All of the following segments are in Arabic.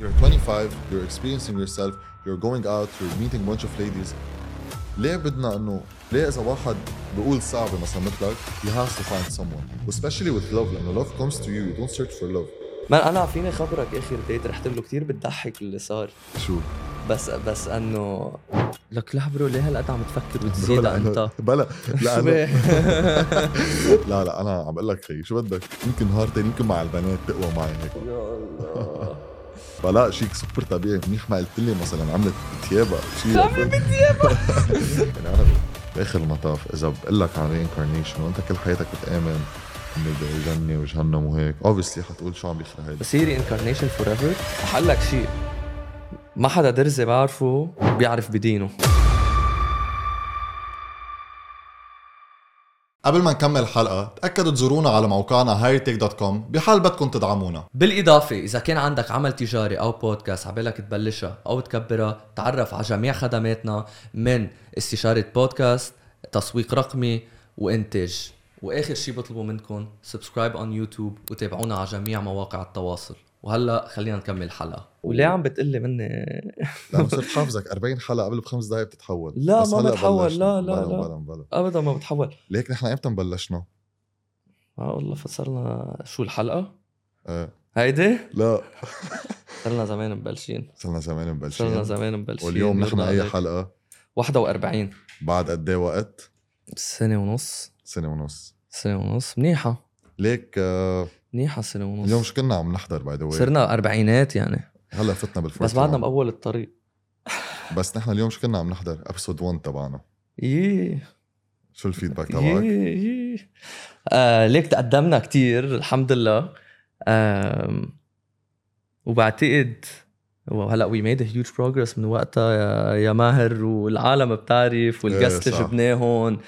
You're 25, you're experiencing yourself, you're going out, you're meeting a bunch of ladies. ليه بدنا انه ليه إذا واحد بيقول صعبة مثلا مثلك he has to find someone. Especially with love لأنه love comes to you you don't search for love. ما أنا فيني خبرك اخر ديت رحت له كثير بتضحك اللي صار. شو؟ بس بس انه لك لا برو ليه هالقد عم تفكر وتزيد انت بلا لا أنا؟ لا لا أنا عم بقول لك شو بدك؟ يمكن نهار تاني يمكن مع البنات تقوى معي هيك. يا الله. فلا شيك سوبر طبيعي. منيح ما قلت لي مثلا عملت بتيابها شيء. عملت بتيابها يعني أنا باخر المطاف إذا بقول لك عن reincarnation وأنت كل حياتك بتآمن انه بجنة وجهنم وهيك. obviously حتقول شو عم بيخرى هيدا. بس هي reincarnation forever حلك شيء. ما حدا درزي بعرفه بيعرف بدينه. قبل ما نكمل الحلقة تأكدوا تزورونا على موقعنا hightech.com بحال بدكم تدعمونا. بالإضافة إذا كان عندك عمل تجاري أو بودكاست عبالك تبلشها أو تكبرها تعرف على جميع خدماتنا من استشارة بودكاست تسويق رقمي وإنتاج. وآخر شي بطلبه منكم subscribe on يوتيوب وتابعونا على جميع مواقع التواصل. وهلا خلينا نكمل الحلقة وليه عم بتقلي مني؟ لأنه صرت حافظك 40 حلقة قبل بخمس دقايق بتتحول. لا، ما بتحول، بلشنا. لا، لا، بلا لا. بلا بلا. أبدا ما بتحول. ليك نحن إمتى بلشنا؟ آه والله فصلنا شو الحلقة. إيه هيدي؟ لا. صرنا زمان مبلشين. صرنا زمان مبلشين. صرنا زمان مبلشين. واليوم نحن أي. حلقة؟ 41 بعد قد إيه وقت؟ سنة ونص. سنة ونص. سنة ونص. منيحة. ليك آه، منيحة سنة ونص. اليوم شو كنا عم نحضر by the صرنا أربعينات يعني. هلأ فتنا بال forties بس بعدنا. بأول الطريق. بس نحن اليوم شو كنا عم نحضر؟ episode 1 تبعنا. ييه شو ال feedback تبعك؟ ييه ييه آه ليك تقدمنا كتير الحمد لله. آم وبعتقد وهلا we made huge progress من وقتها يا, يا ماهر والعالم بتعرف وال guests اللي صح. جبناهم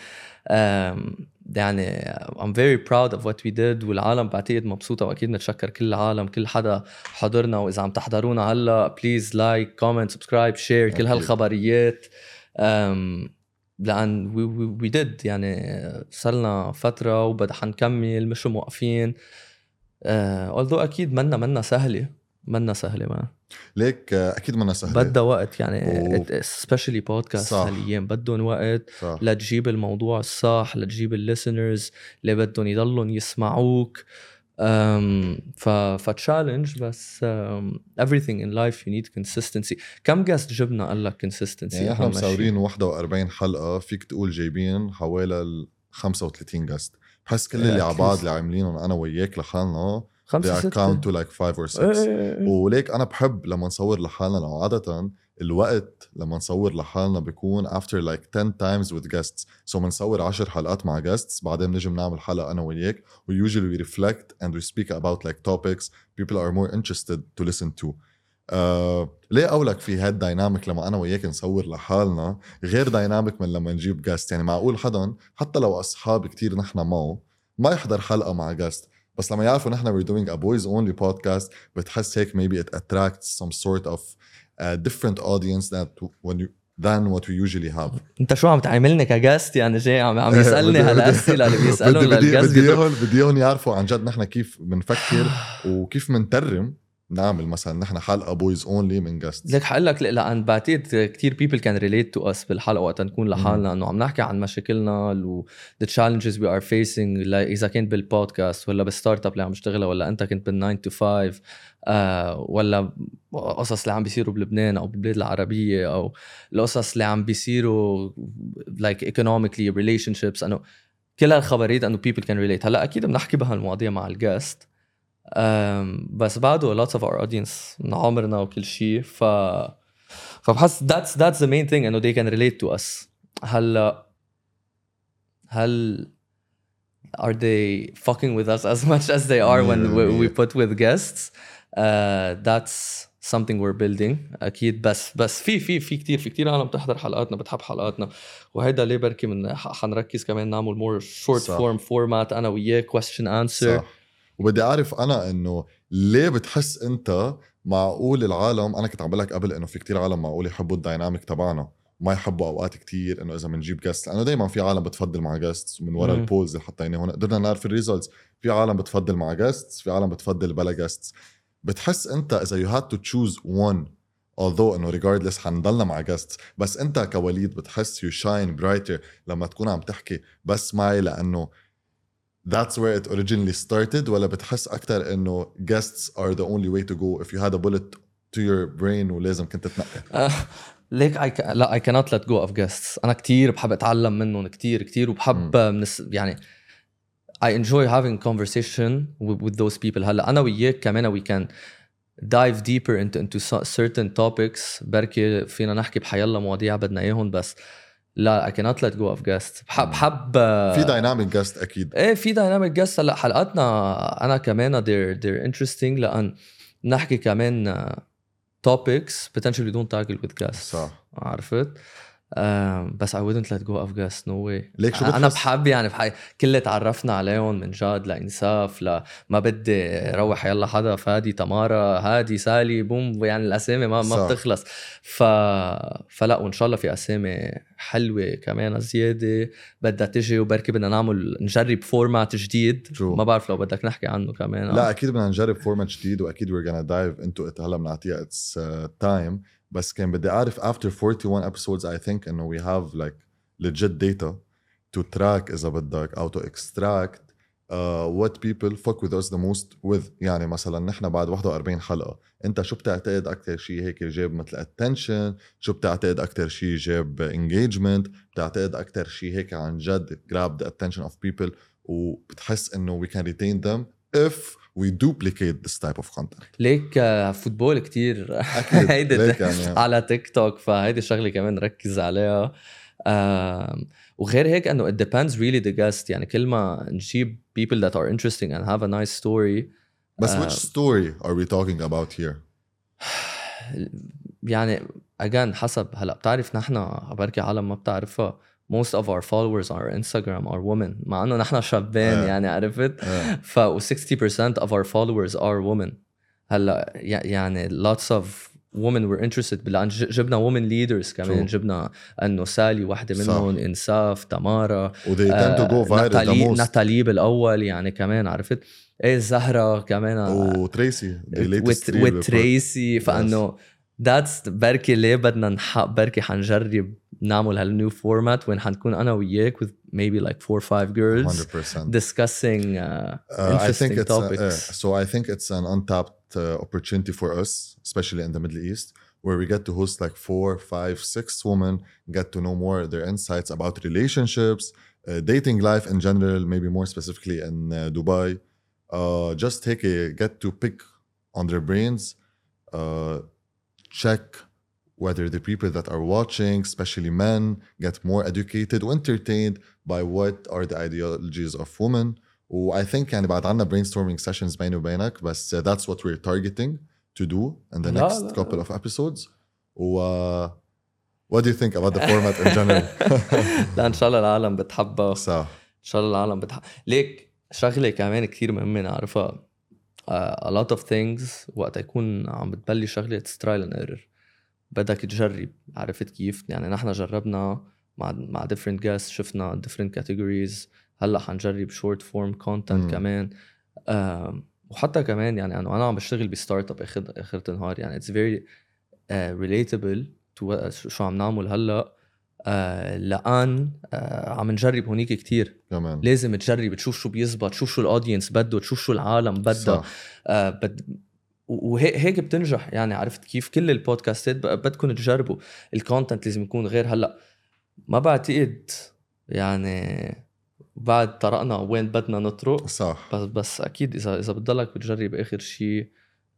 آم، يعني I'm very proud of what we did والعالم بعتقد مبسوطة وأكيد نتشكر كل العالم كل حدا حضرنا وإذا عم تحضرونا هلأ please like comment subscribe share كل. هالخبريات. لأن we, we, we did يعني صرنا فترة وبدأ حنكمل مش موقفين. uh, although أكيد منا منا سهلة. منا سهلة ما. ليك أكيد منا سهلة. بدها وقت يعني و- podcast صح. هالايام بدهم وقت صح. لتجيب الموضوع الصح لتجيب الليسنرز اللي بدهم يضلوا يسمعوك. um, ف فتشالنج بس um, everything in life you need consistency. كم جاست جبنا قال لك consistency يعني إحنا؟ مصورين 41 حلقة فيك تقول جايبين حوالي ال 35 جاست بحس كل اللي على بعض. اللي عاملينهم أنا وياك لحالنا are ستة. count to like 5 or إيه 6 إيه إيه. وليك أنا بحب لما نصور لحالنا لأنه عادة الوقت لما نصور لحالنا بيكون after like 10 times with guests. So بنصور 10 حلقات مع guests بعدين بنجي بنعمل حلقة أنا وياك we usually we reflect and we speak about like topics people are more interested to listen to. آه ليه اقولك في هاد dynamic لما أنا وياك نصور لحالنا غير dynamic من لما نجيب guest يعني معقول حدا حتى لو أصحاب كتير نحن معه ما يحضر حلقة مع guest بس لما يعرفوا نحن we're doing a boys only podcast بتحس هيك maybe it attracts some sort of uh, different audience that when you than what we usually have. انت شو عم تعاملني ك guest؟ يعني جاي عم عم يسألني هالاسئله اللي بيسالهم لل guest بدي اياهم بدي اياهم يعرفوا عن جد نحن كيف بنفكر وكيف بنترم نعمل مثلا نحن حلقة boys only من guest لك حقول لك لأن بعتقد كثير people can relate to us بالحلقة وقت نكون لحالنا إنه عم نحكي عن مشاكلنا و the challenges we are facing لا- إذا كنت بالبودكاست ولا بال startup اللي عم تشتغلها ولا أنت كنت بال 9 to 5 آه ولا قصص اللي عم بيصيروا بلبنان أو بالبلاد العربية أو القصص اللي عم بيصيروا like economically relationships إنه كل هالخبريات إنه people can relate. هلأ أكيد بنحكي بهالمواضيع مع الجاست بس بعده lots of our audience من عمرنا وكل شيء ف فبحس that's that's the main thing انه they can relate to us هلا هل are they fucking with us as much as they are when we, we put with guests uh, that's something we're building أكيد بس بس في في في كثير في كثير عالم بتحضر حلقاتنا بتحب حلقاتنا وهيدا ليه بركي من حنركز كمان نعمل more short صح. form format أنا وياك question answer صح وبدي أعرف أنا إنه ليه بتحس أنت معقول العالم أنا كنت عم بقول لك قبل إنه في كتير عالم معقول يحبوا ال dynamic تبعنا ما يحبوا أوقات كتير إنه إذا بنجيب guest لأنه دائما في عالم بتفضل مع guest من ورا. ال polls اللي حطيناه هون قدرنا نعرف ال results في عالم بتفضل مع guest في عالم بتفضل بلا guest بتحس أنت إذا you had to choose one although إنه regardless حنضلنا مع guests بس أنت كوليد بتحس you shine brighter لما تكون عم تحكي بس معي لأنه that's where it originally started ولا بتحس اكثر انه guests are the only way to go if you had a bullet to your brain ولازم كنت تنقي آه، ليك I ca- لا I cannot let go of guests انا كتير بحب اتعلم منهم كتير كتير وبحب من الس- يعني I enjoy having conversation with, with those people هلا انا وياك كمان we can dive deeper into into so- certain topics بركي فينا نحكي بحيالله مواضيع بدنا اياهم بس لا I cannot let go of guests بحب. بحب في dynamic guest أكيد إيه في dynamic guest هلا حلقاتنا أنا كمان they're they're interesting لأن نحكي كمان topics potentially don't tackle with guests صح عرفت؟ بس I wouldn't let go of guests no way. ليك شو أنا؟ بحب يعني بحي... كل اللي تعرفنا عليهم من جد لانساف ل ما بدي روح يلا حدا فادي تمارا هادي سالي بوم يعني الأسامي ما ما صح. بتخلص. ف... فلا وإن شاء الله في أسامي حلوة كمان زيادة. بدها تجي وبركي بدنا نعمل نجرب format جديد. True. ما بعرف لو بدك نحكي عنه كمان. لا أكيد بدنا نجرب format جديد وأكيد we're gonna dive into it. هلا بنعطيها it's تايم بس كان بدي اعرف after 41 episodes I think انه we have like legit data to track اذا بدك أو to extract uh, what people fuck with us the most with يعني مثلا نحن بعد 41 حلقه انت شو بتعتقد أكثر شيء هيك جاب مثل attention شو بتعتقد أكثر شيء جاب engagement بتعتقد أكثر شيء هيك عن جد grab the attention of people وبتحس انه we can retain them if we duplicate this type of content ليك آه، فوتبول كتير أكيد هيدي يعني على تيك توك فهيدي شغله كمان ركز عليها وغير هيك انه it depends really the guest يعني كل ما نجيب people that are interesting and have a nice story بس آه. which story are we talking about here يعني again حسب هلا بتعرف نحن بركي عالم ما بتعرفها most of our followers on our Instagram are women مع انه نحن شابين آه. يعني عرفت آه. ف و 60% of our followers are women هلا يع- يعني lots of women were interested لأن جبنا women leaders كمان True. جبنا انه سالي وحده صح. منهم انساف تمارا و they tend to go viral the ناتالي بالاول يعني كمان عرفت إيه زهره كمان وتريسي. وتريسي فانه ذاتس بركي ليه بدنا نحق بركي حنجرب نعمل هالنيو فورمات وين حنكون انا وياك with maybe like four or five girls 100% discussing uh, Uh, I think interesting it's a- topics. uh, so I think it's an untapped uh, opportunity for us, especially in the Middle East, where we get to host like four, five, six women, get to know more their insights about relationships, uh, dating life in general, maybe more specifically in uh, Dubai. Uh, just take a get to pick on their brains, uh, check whether the people that are watching, especially men, get more educated or entertained by what are the ideologies of women. و I think يعني بعد عنا brainstorming sessions بيني وبينك بس uh, that's what we're targeting to do in the لا، next لا، couple لا. of episodes. و uh, what do you think about the format in general? لا ان شاء الله العالم بتحبها صح ان شاء الله العالم بتحب ليك شغله كمان كثير مهمه نعرفها uh, a lot of things وقت يكون عم بتبلش شغلة it's trial and error. بدك تجرب عرفت كيف؟ يعني نحن جربنا مع مع different guests شفنا different categories. هلأ حنجرب short form content مم. كمان. um, وحتى كمان يعني أنا أنا عم بشتغل ب startup آخر آخر النهار يعني it's very uh, relatable to what- شو عم نعمل هلأ. آه لأن آه عم نجرب هونيك كتير. كمان. لازم تجرب تشوف شو بيزبط تشوف شو ال audience بده تشوف شو العالم بدها آه بد وهيك هيك بتنجح. يعني عرفت كيف؟ كل البودكاستات بدكم تجربوا. ال content لازم يكون غير هلأ ما بعتقد يعني بعد طرقنا وين بدنا نطرق صح. بس بس أكيد إذا إذا بتضلك بتجرب آخر شيء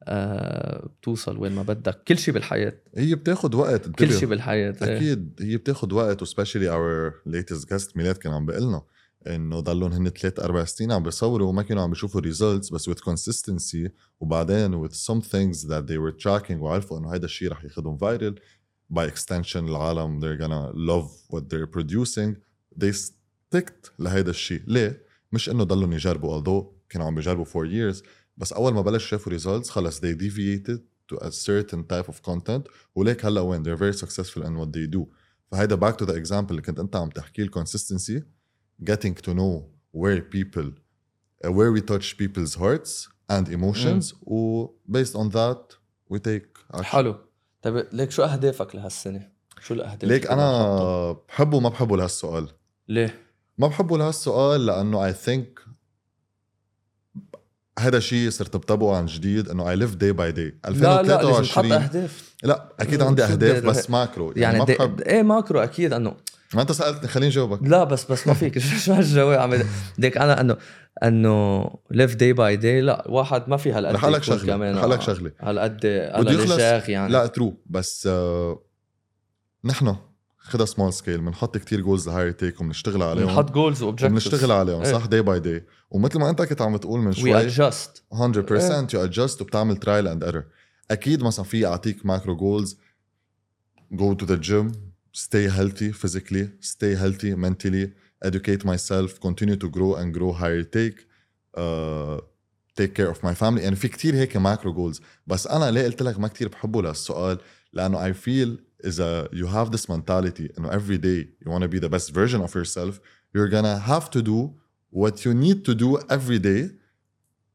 آه بتوصل وين ما بدك. كل شيء بالحياة. هي بتاخد وقت كل. شيء بالحياة إيه. أكيد هي بتاخد وقت و especially our latest guest ميلاد كان عم بيقول لنا إنه ضلهم هن ثلاث أربع سنين عم بيصوروا وما كانوا عم بيشوفوا results بس with consistency. وبعدين with some things that they were tracking وعرفوا إنه هذا الشيء رح ياخذهم viral by extension العالم they're gonna love what they're producing. They sticked لهيدا الشيء ليه؟ مش إنه ضلهم يجربوا although كانوا عم بيجربوا for years. بس اول ما بلش شافوا results خلص they deviated to a certain type of content وليك هلا وين they're very successful in what they do فهيدا back to the example اللي كنت انت عم تحكي ال consistency getting to know where people uh, where we touch people's hearts and emotions و based on that we take action. حلو طيب ليك شو اهدافك لهالسنه؟ شو الاهداف ليك؟ أنا بحبه وما بحبه لهالسؤال ليه؟ ما بحبه لهالسؤال لأنه I think هذا شيء صرت بتابعه عن جديد إنه I live day by day لا لا لازم تحط 2023 أهداف. لا أكيد عندي أهداف بس macro يعني, يعني ما. بحب إيه macro أكيد إنه ما أنت سألتني خليني جاوبك لا بس بس ما فيك. شو هالجواب؟ عم ديك أنا انه إنه live day by day لا واحد ما في هالقد رح أقول لك يكون شغلة كمان. رح أقول لك شغلة. هالقد الشيخ يعني. لا true بس آه نحن خدها small scale بنحط كتير goals لهاير تيك وبنشتغل عليهم. بنحط goals و objectives وبنشتغل عليهم. صح؟ day by day ومثل ما أنت كنت عم تقول من شوي 100% adjust you adjust وبتعمل trial and error أكيد مثلا في أعطيك ماكرو جولز go to the gym stay healthy physically stay healthy mentally educate myself continue to grow and grow higher take uh, take care of my family. يعني في كتير هيك ماكرو جولز بس أنا ليه قلت لك ما كتير بحبه لهالسؤال؟ لأنه I feel اذا you have this mentality انه every day you want to be the best version of yourself you're gonna have to do what you need to do every day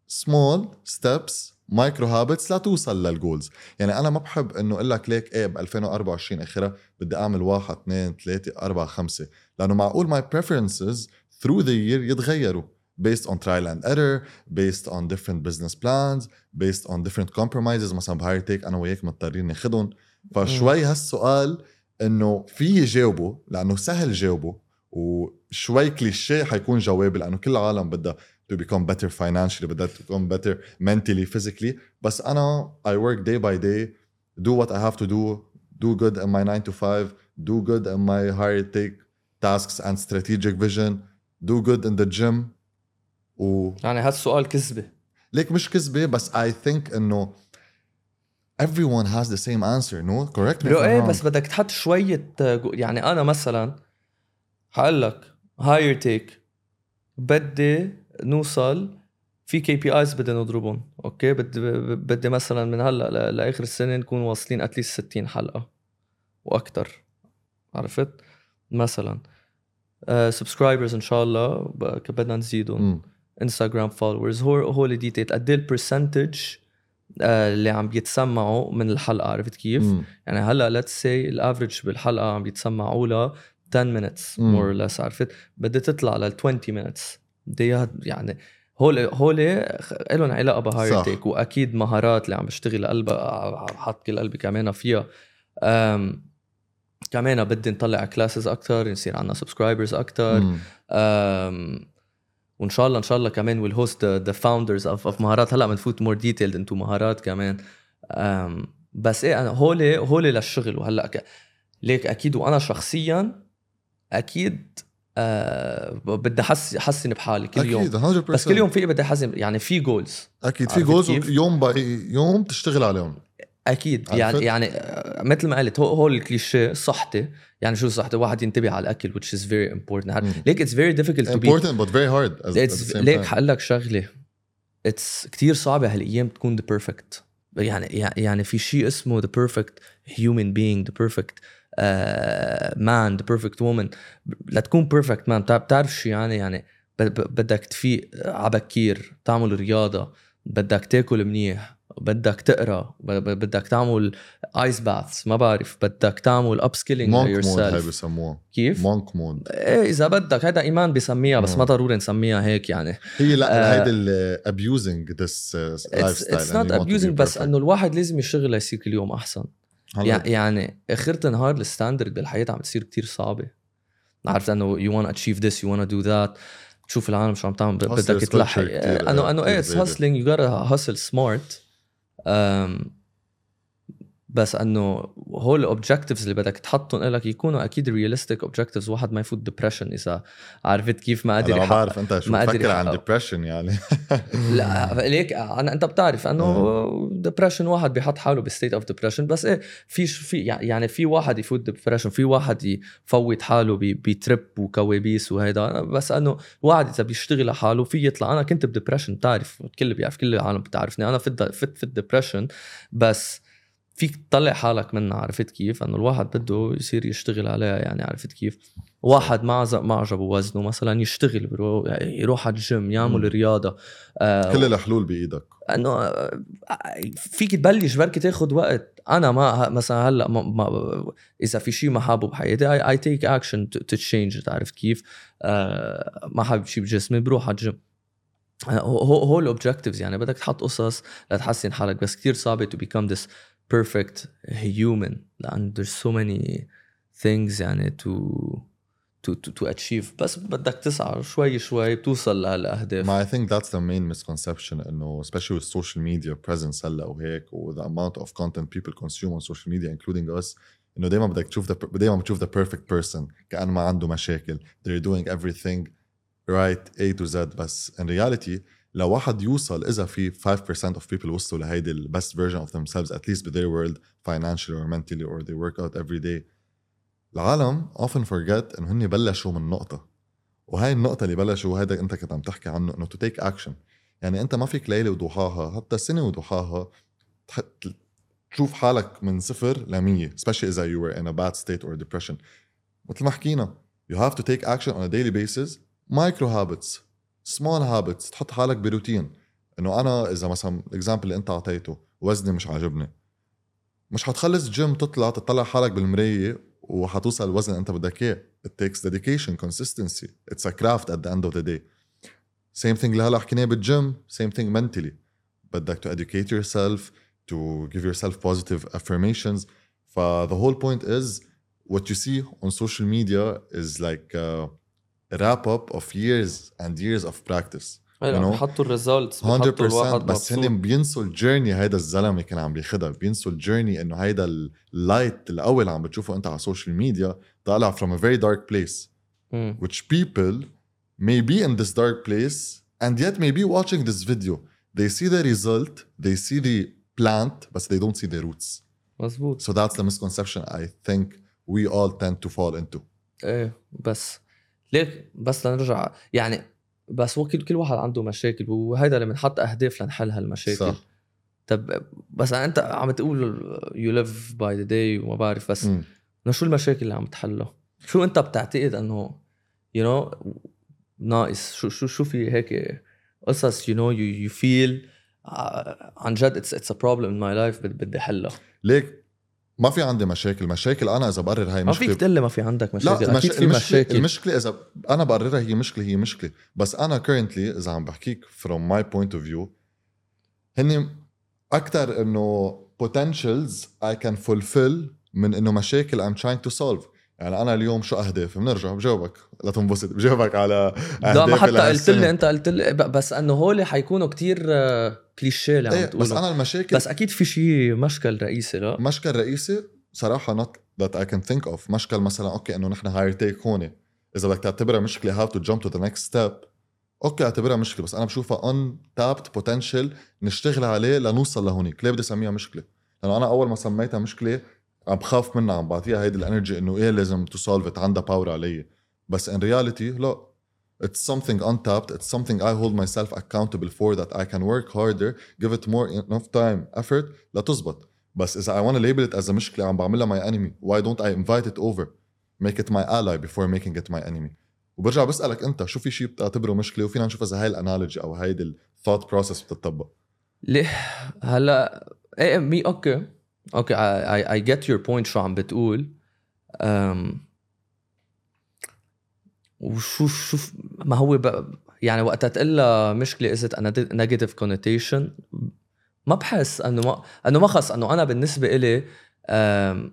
small steps micro habits لتوصل لل goals يعني أنا ما بحب انه أقول لك ليك إيه ب 2024 اخرها بدي اعمل واحد اثنين ثلاثة أربعة خمسة لأنه معقول my preferences through the year يتغيروا based on trial and error based on different business plans based on different compromises مثلا بهاير تيك أنا وياك مضطرين ناخدهم فشوي هالسؤال انه في جاوبه لأنه سهل جاوبه وشوي كليشيه حيكون جوابي لأنه كل العالم بدها to become better financially بدها to become better mentally physically بس أنا I work day by day do what I have to do do good in my 9 to 5 do good in my higher take tasks and strategic vision do good in the gym و يعني هالسؤال كذبه ليك مش كذبه بس I think انه everyone has the same answer no correct me إيه. بس بدك تحط شوية جو- يعني أنا مثلا هقول لك هاير تيك بدي نوصل في KPIs بدنا نضربهم okay بدي بدي مثلا من هلأ لآخر السنة نكون واصلين at least 60 حلقة وأكثر عرفت مثلا subscribers إن شاء الله بدنا نزيدهم. انستغرام followers هو هول detail قد إيه ال percentage اللي عم بيتسمعوا من الحلقة عرفت كيف؟ مم. يعني هلأ let's say ال average بالحلقة عم بيتسمعوا لها 10 minutes مم. more or less عرفت بدها تطلع لل 20 minutes بدي يعني هول هول لهم علاقة بهاير صح. تيك وأكيد مهارات اللي عم بشتغل قلبها حط كل قلبي كمان فيها أم كمان بدي نطلع classes أكثر يصير عندنا subscribers أكثر وإن شاء الله إن شاء الله كمان we'll host the founders of مهارات. هلأ بنفوت more detailed into مهارات كمان. um, بس إيه أنا هولي هولي للشغل. وهلأ ك... ليك أكيد وأنا شخصيا أكيد آه بدي احس أحسن بحالي كل يوم. أكيد 100% بس كل يوم في بدي احسن يعني في goals أكيد في goals؟ يوم by يوم تشتغل عليهم. أكيد؟ يعني يعني آه، مثل ما قلت هو هو الكليشيه صحتي. يعني شو صحتي؟ واحد ينتبه على الأكل which is very important. مم. ليك it's very difficult to be important but very hard as, at the It's same ليك. حقول لك شغلة. it's كثير صعبة هالأيام تكون the perfect يعني يعني في شيء اسمه the perfect human being the perfect man the perfect woman لتكون perfect man بتعرف شو يعني؟ يعني بدك تفيق عبكير تعمل رياضة بدك تاكل منيح. بدك تقرا بدك تعمل ice baths ما بعرف بدك تعمل upskilling monk mode هاي ليور بسموها. كيف؟ monk mode إيه إذا بدك هذا إيمان بسميها بس مم. ما ضروري نسميها هيك يعني. هي لا آه، هيدي ال abusing this uh, it's not abusing بس. إنه الواحد لازم يشتغل ليصير كل يوم أحسن. يع- يعني آخرة النهار ال standard بالحياة عم تصير كتير صعبة. عرفت إنه you wanna achieve this you wanna do that تشوف العالم شو عم تعمل بدك تلحق. كتير- انه إنه إيه اتس. هاسلينج يو gotta هاسل سمارت 嗯 بس انه هول ال objectives اللي بدك تحطهم لك يكونوا أكيد realistic objectives واحد ما يفوت depression إذا عرفت كيف ما قادر ما بعرف أنت شو بتفكر عن depression يعني؟ لا ليك أنا أنت بتعرف إنه depression واحد بيحط حاله ب state of depression بس إيه في في يعني في واحد يفوت depression في واحد يفوت حاله ب trip وكوابيس وهيدا. بس إنه واحد إذا بيشتغل على في يطلع. أنا كنت ب depression بتعرف الكل بيعرف كل العالم بتعرفني. أنا فت فت في ال depression بس فيك تطلع حالك منها عرفت كيف؟ إنه الواحد بده يصير يشتغل عليها يعني عرفت كيف؟ واحد ما ما عجبه وزنه مثلا يشتغل يروح على الجيم يعمل. رياضة آه كل الحلول بإيدك إنه آه، فيك تبلش بركي تاخذ وقت أنا ما مثلا هلأ ما, ما إذا في شيء ما حابه بحياتي I take action to change عرفت كيف؟ آه ما حابب شيء بجسمي بروح على الجيم آه، هو هو ال objectives يعني بدك تحط قصص لتحسن حالك بس كتير صعبة to become this perfect human لان there's so many things يعني to to to, to achieve بس بدك تسعى شوي شوي بتوصل لهالاهداف ما I think that's the main misconception انه especially with social media presence هلا وهيك و the amount of content people consume on social media including us انه دائما بدك تشوف the, دائما بتشوف the perfect person كأنه ما عنده مشاكل they're doing everything right A to Z بس in reality لو واحد يوصل اذا في 5% of people وصلوا لهيدي ال best version of themselves at least with their world financially or mentally or they work out every day العالم often forget انه هن بلشوا من نقطه وهاي النقطة اللي بلشوا وهذا انت كنت عم تحكي عنه انه to take action يعني انت ما فيك ليلة وضحاها حتى سنة وضحاها تشوف حالك من صفر ل 100 especially اذا you were in a bad state or depression مثل ما حكينا you have to take action on a daily basis micro habits small habits تحط حالك بروتين انه أنا اذا مثلا ال example اللي انت اعطيته وزني مش عاجبني مش حتخلص جيم تطلع تطلع حالك بالمرايه وحتوصل الوزن اللي انت بدك اياه it takes dedication consistency it's a craft at the end of the day same thing اللي هلا حكيناه بال gym same thing mentally بدك to educate yourself to give yourself positive affirmations ف the whole point is what you see on social media is like a wrap up of years and years of practice you know? بحطوا الريزلتس 100% بحطوا الواحد بس مبسوط. هن بينسوا الجيرني هيدا الزلمه كان عم بياخدها بينسوا الجيرني انه هيدا اللايت الاول اللي عم بتشوفه انت على السوشيال ميديا طالع from a very dark place مم. which people may be in this dark place and yet may be watching this video they see the result they see the plant but they don't see the roots مزبوط so that's the misconception I think we all tend to fall into ايه بس ليك بس لنرجع يعني بس هو كل كل واحد عنده مشاكل وهيدا اللي بنحط أهداف لنحل هالمشاكل صح طب بس أنت عم تقول you live by the day وما بعرف بس. إنه شو المشاكل اللي عم تحلها؟ شو أنت بتعتقد إنه you know, ناقص شو شو شو في هيك قصص you know you you feel عن جد it's it's a problem in my life بدي حلها ليك ما في عندي مشاكل. مشاكل أنا إذا بقرر هاي ما مشكله فيك تقول لي ما في عندك مشاكل. لا مش... في المشكلة, مشاكل. المشكلة إذا أنا بقررها هي مشكلة هي مشكلة. بس أنا currently إذا عم بحكيك from my point of view هني أكتر إنه potentials I can fulfill من إنه مشاكل I'm trying to solve. يعني أنا اليوم شو أهدافي بنرجع بجاوبك. لا تنبسط بجاوبك على لا ما حتى قلت. لي أنت قلت لي بس إنه هول حيكونوا كتير آه، كليشيه اللي عم إيه تقوله بس أنا المشاكل بس أكيد في شيء مشكل رئيسي لا؟ مشكل رئيسي صراحة not that I can think of. مشكل مثلا okay إنه نحن هاير تيك هون. إذا بدك تعتبرها مشكلة how to jump to the next step. okay أعتبرها مشكلة بس أنا بشوفها untapped potential نشتغل عليه لنوصل لهونيك. ليه بدي أسميها مشكلة؟ لأنه أنا أول ما سميتها مشكلة عم بخاف منها عم بعطيها هيدي ال energy إنه إيه لازم to solve it عندها power علي. بس in reality لا. It's something untapped it's something i hold myself accountable for that i can work harder give it more enough time effort لتزبط بس إذا I want label label it مشكلة عم بعملها my enemy why don't I invite it over make it my ally before making it my enemy. وبرجع بسألك أنت شو في شيء بتعتبره مشكلة؟ وفينا نشوف إذا هاي ال analogy أو هيدي ال thought process بتطبق. ليه؟ هلأ إيه مي okay. Okay I I get your point شو عم بتقول أم وشو شو ما هو. يعني وقتها تقول لها مشكله اذا negative connotation ما بحس إنه ما إنه ما خص إنه أنا بالنسبة إلي أم،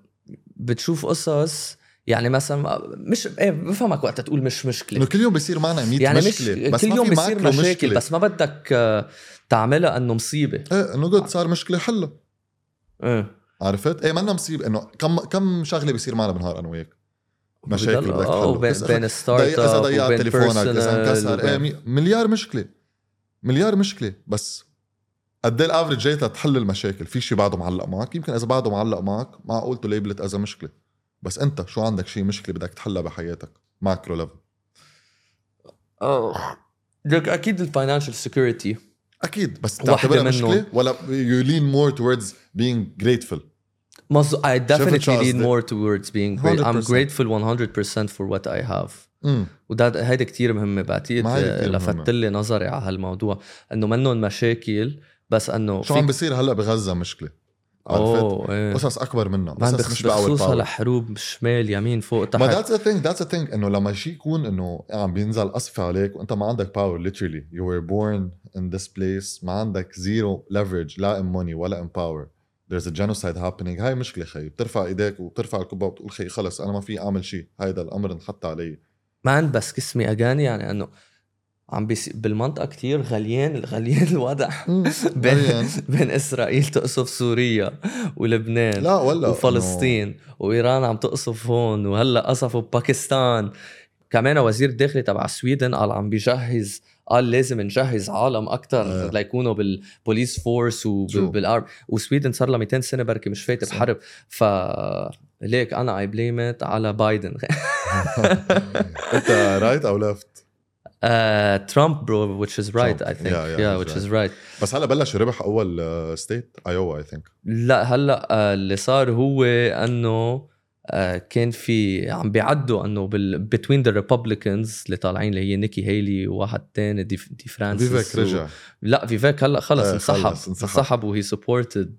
بتشوف قصص يعني مثلا مش إيه بفهمك وقتها تقول مش مشكلة إنه كل يوم بيصير معنا 100 يعني مش مشكلة بس كل يوم بيصير مشاكل مشكلة. بس ما بدك آه، تعملها إنه مصيبة إيه إنه جد صار مشكلة حلها. إيه عرفت؟ إيه منا مصيبة. إنه كم كم شغلة بيصير معنا بالنهار أنا وياك. مشاكل بدك آه،. وبين بس بين ستارت ضي... اذا اب ضيعت تليفونك إذا انكسر. إيه مليار مشكلة. مليار مشكلة. بس قد إيه الافرج جاي تحل المشاكل؟ في شيء بعده معلق معك؟ يمكن إذا بعده معلق معك معقول تو ليبلت از مشكلة. بس أنت شو عندك شيء مشكلة بدك تحلها بحياتك؟ ماكرو ليفل. آه لك أكيد الفاينانشال سكيورتي أكيد بس تعتبرها. مشكلة ولا يو لين مور towards being grateful مظ- I definitely lean more towards being great. I'm 100%. grateful 100% for what I have. وده هيدا كتير مهمة بعتقد هيدي لفت. لي نظري على هالموضوع إنه منهم مشاكل بس إنه شو عم بيصير هلأ بغزة مشكلة عرفت إيه. قصص أكبر قصص بخ- مش power بخصوص power هالحروب شمال يمين فوق ما تحت. that's the thing that's the thing إنه لما شيء يكون إنه عم بينزل قصف عليك وأنت ما عندك power literally. You were born in this place ما عندك zero leverage لا in money ولا in power. There's a genocide happening. هاي مشكلة خي. بترفع إيديك وبترفع الكبة وبتقول خي خلص أنا ما في أعمل شيء. هيدا الأمر انحط علي. man بس كسمي أغاني يعني إنه عم بيصير بالمنطقة كتير غليان غليان الوضع بين. بين إسرائيل تقصف سوريا ولبنان لا ولا وفلسطين وإيران عم تقصف هون وهلأ قصفوا بباكستان كمان وزير الداخلية تبع ال Sweden قال عم بيجهز قال لازم نجهز عالم أكثر آه. ليكونوا بال police force True. وبال army و Sweden صار لها 200 سنة بركي مش فايته صح. بحرب ف ليك أنا I blame على بايدن أنت right أو left ترامب bro which is right Trump. I think. Yeah, yeah, yeah, which is right. بس هلا بلش ربح أول state ايوا I think لا هلا آه، اللي صار هو إنه آه، كان في عم بيعدوا إنه بال between the Republicans اللي طالعين اللي هي نيكي هيلي وواحد تاني دي, دي سانتيس فيفك رجع. لا فيفك هلا خلص آه، انسحب. خلص، انسحب. انسحب وهي supported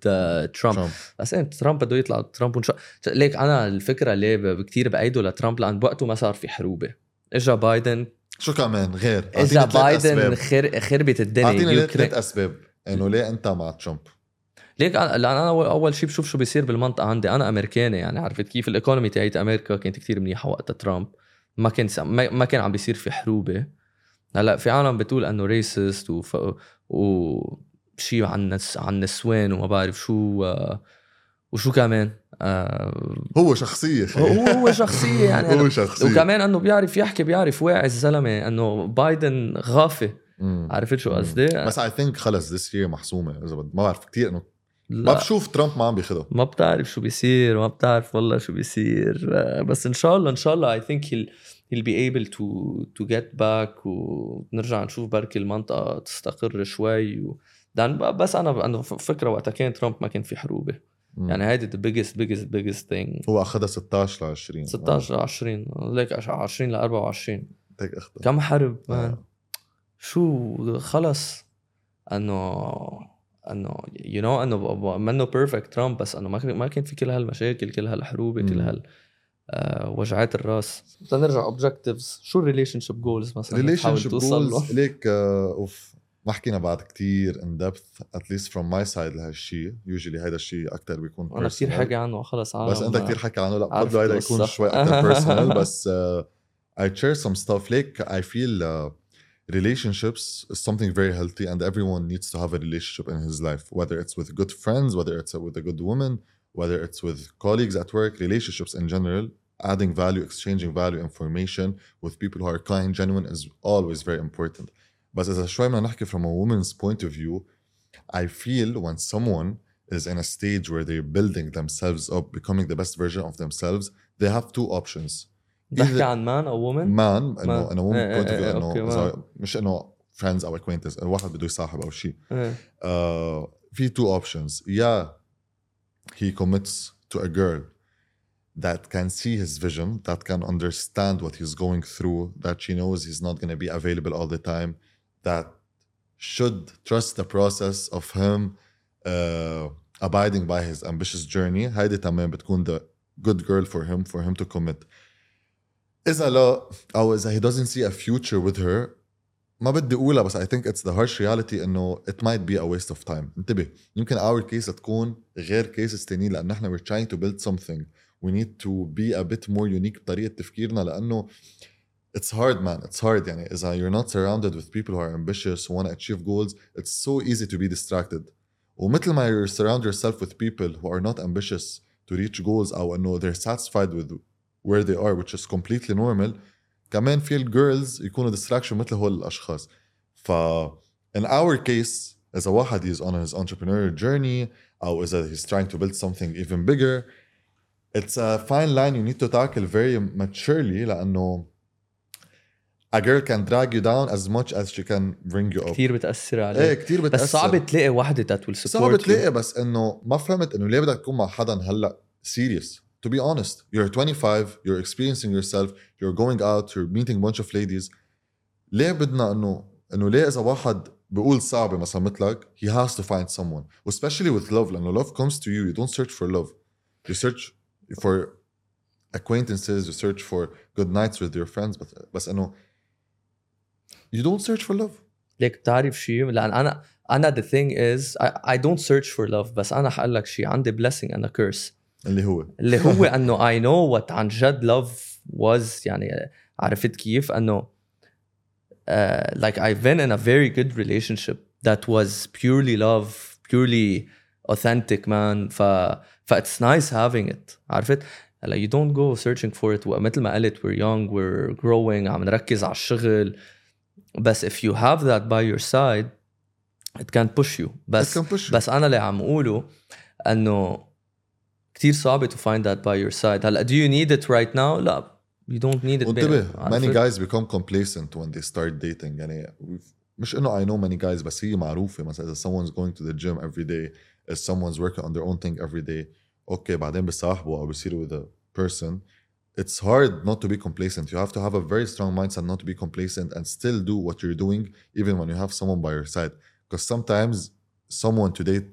ترامب ترامب بس ترامب بده يطلع ترامب ونشا... ليك أنا الفكرة ليه كتير بايده لترامب لأن بوقته ما صار في حروبه إجا بايدن شو كمان غير؟ ثلاث بايدن. خر... خربت الدنيا أعطيني ثلاث أسباب. إنه ليه أنت مع ترامب؟ ليك أنا- لأن أنا اول شيء بشوف شو بيصير بالمنطقة عندي. أنا أمريكاني يعني عرفت كيف؟ ال economy تاعت أمريكا كانت كتير منيحة وقت ترامب. ما كان س- ما ما كان عم بيصير في حروبة. هلأ في عالم بتقول إنه racist وف... و شيء عن. عن النسوان وما بعرف شو وشو كمان؟ آه، هو شخصية خي. هو هو شخصية يعني هو أنا... شخصية وكمان إنه بيعرف يحكي بيعرف واعي الزلمة إنه بايدن غافي. عرفت شو. قصدي؟ بس اي ثينك خلص ذس يير محسومة إذا ما بعرف كثير إنه ما. بشوف ترامب ما عم بياخذها ما بتعرف شو بيصير ما بتعرف والله شو بيصير آه، بس إن شاء الله إن شاء الله I think he'll be able to to get back ونرجع نشوف بركي المنطقة تستقر شوي و... بس أنا ف- فكرة وقتها كان ترامب ما كان في حروبة مم. يعني هيدي the biggest biggest biggest thing. هو أخذها 16 ل 20 16 ل 20 ليك 20 ل 24 هيك أخذها. كم حرب؟ man. آه. شو خلص؟ أنه أنه you know أنه منه perfect ترامب بس أنه ما كان ما كان في كل هالمشاكل كل هالحروب كل. هال آه، وجعات الرأس. بدنا نرجع اوبجكتيفز شو الريليشن شيب جولز مثلا ريليشن شيب جولز ليك آه، أوف. ما حكينا بعد كتير ان دبث اتليست فروم ماي سايد لهالشيء يوجولي هيدا الشيء اكثر بيكون انا كثير personal. حكي عنه خلص عالم بس انت كثير حكي عنه لا عارف بفضل هيدا يكون القصة. شوي اكثر بيرسونال بس uh, I share some stuff like I feel uh, relationships is something very healthy and everyone needs to have a relationship in his life whether it's with good friends whether it's with a good woman whether it's with colleagues at work relationships in general adding value exchanging value information with people who are kind genuine is always very important بس إذا شوي بدنا نحكي from a woman's point of view I feel when someone is in a stage where they're building themselves up, becoming the best version of themselves, they have two options. بتحكي Either عن مان او وومن man انه Man. in a woman إيه point of إيه view إيه، انه أوكي، إذا man. مش انه friends او acquaintance انه واحد بده يصاحب او شيء. إيه. Uh, في two options. Yeah, he commits to a girl that can see his vision, that can understand what he's going through, that she knows he's not going to be available all the time, that should trust the process of him uh, abiding by his ambitious journey. هيدي تمام بتكون the good girl for him, for him to commit. إذا لا أو إذا he doesn't see a future with her ما بدي اقولها بس I think it's the harsh reality انه it might be a waste of time انتبه يمكن our case تكون غير cases تانيين لان احنا we're trying to build something we need to be a bit more unique بطريقه تفكيرنا لانه it's hard man it's hard يعني اذا you're not surrounded with people who are ambitious who want to achieve goals it's so easy to be distracted ومثل ما you surround yourself with people who are not ambitious to reach goals او انه they're satisfied with where they are which is completely normal كمان في الجيرلز يكونوا distraction مثل هول الاشخاص ف in our case اذا واحد is on his entrepreneurial journey او اذا he's trying to build something even bigger it's a fine line you need to tackle very maturely لانه a girl can drag you down as much as she can bring you up كثير بتاثر ايه عليك كثير بتأثر بس صعب تلاقي وحده that will support صعب you. تلاقي بس انه ما فهمت انه ليه بدك تكون مع حدا هلا serious to be honest you're 25 you're experiencing yourself you're going out you're meeting a bunch of ladies ليه بدنا انه انه ليه اذا واحد بيقول صعبة مثلا مثلك he has to find someone especially with love لانه love comes to you you don't search for love you search for acquaintances you search for good nights with your friends بس بس انه you don't search for love ليك بتعرف شيء لان انا انا the thing is I, I don't search for love بس انا حقول لك شيء عندي blessing and a curse اللي هو اللي هو انه I know what عن جد love was يعني عرفت كيف انه uh, like I've been in a very good relationship that was purely love purely authentic man ف ف it's nice having it عرفت هلا you don't go searching for it مثل ما قلت we're young we're growing عم نركز على الشغل بس if you have that by your side it can push you بس It can push you. بس انا اللي عم اقوله انه كتير صعبة to find that by your side هلا do you need it right now لا you don't need it وانتبه عرفت؟ many guys become complacent when they start dating يعني مش انه I know many guys بس هي معروفة مثلا اذا someone's going to the gym every day if someone's working on their own thing every day اوكي بعدين بيصاحبوا او بيصيروا with a person it's hard not to be complacent you have to have a very strong mindset not to be complacent and still do what you're doing even when you have someone by your side because sometimes someone to date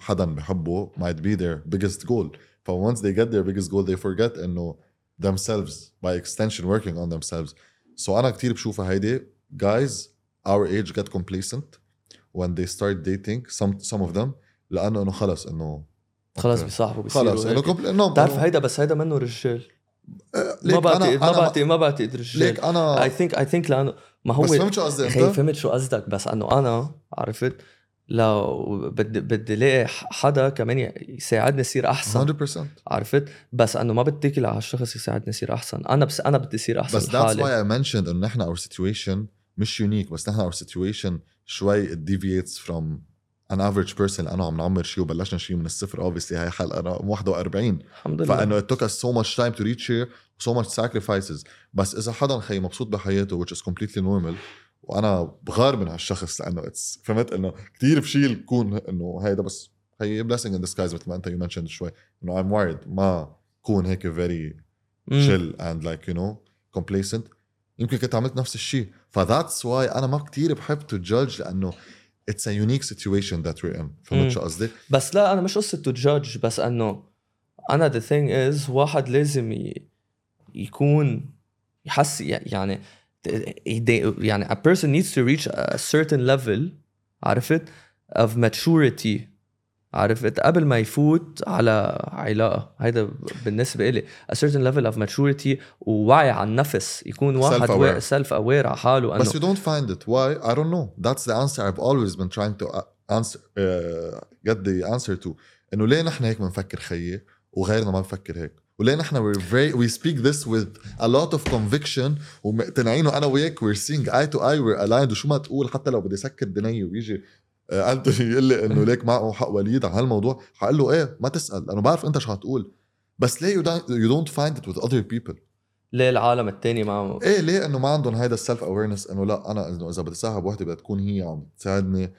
حدا بحبه might be their biggest goal but once they get their biggest goal they forget انه themselves by extension working on themselves so انا كتير بشوفها هيدي guys our age get complacent when they start dating some some of them لانه انه خلص انه خلص أوكي. بيصاحبوا بيصيروا خلص انه هيك. compl- انه بتعرف إنه- هيدا بس هيدا منه رجال ما ليك بعتقد أنا ما بعتقد ما بعتقد رجال ليك أنا اي ثينك اي ثينك لأنه ما هو بس فهمت شو قصدي أنت؟ فهمت شو قصدك بس إنه أنا عرفت؟ لو بدي بدي الاقي حدا كمان يساعدني اصير أحسن 100% عرفت؟ بس إنه ما بتكل على الشخص يساعدني اصير أحسن. أنا بس أنا بدي اصير أحسن بس that's why I mentioned إنه نحن our situation مش unique بس نحن our situation شوي it deviates from an average person لأنه عم نعمر شيء وبلشنا شيء من الصفر obviously هاي حلقة أنا 41 الحمد لله. فانه it took us so much time to reach here so much sacrifices. بس إذا حدا خي مبسوط بحياته which is completely normal وأنا بغار من هالشخص لأنه it's فهمت؟ إنه كثير بشيل كون إنه هيدا بس هي blessing in disguise مثل ما أنت you mentioned شوي. إنه I'm worried ما كون هيك very chill and like you know complacent. يمكن كنت عملت نفس الشيء. ف that's why أنا ما كتير بحب to judge لأنه it's a unique situation that we're in مم. فهمت شو قصدي؟ بس لا انا مش قصه تو جادج بس انه انا the thing is واحد لازم ي... يكون يحس يعني يعني a person needs to reach a certain level عرفت of maturity عرفت قبل ما يفوت على علاقه هيدا بالنسبة إلي a certain level of maturity ووعي على النفس يكون واحد. سيلف اوير على حاله انه بس you don't find it why I don't know that's the answer I've always been trying to uh, answer uh, get the answer to انه ليه نحن هيك بنفكر خيي وغيرنا ما بفكر هيك وليه نحن we're very we speak this with a lot of conviction ومقتنعين وأنا وياك we're seeing eye to eye we're aligned وشو ما تقول حتى لو بدي سكر دنيا ويجي آه، انتوني يقول لي إنه ليك معه حق وليد على هالموضوع. حقول له إيه؟ ما تسأل لأنه بعرف أنت شو هتقول. بس ليه you don't find it with other people ليه العالم التاني ما إيه ليه إنه ما عندهم هيدا السلف اويرنس إنه لا أنا إنه إذا بدي صاحب وحدة بدها تكون هي عم تساعدني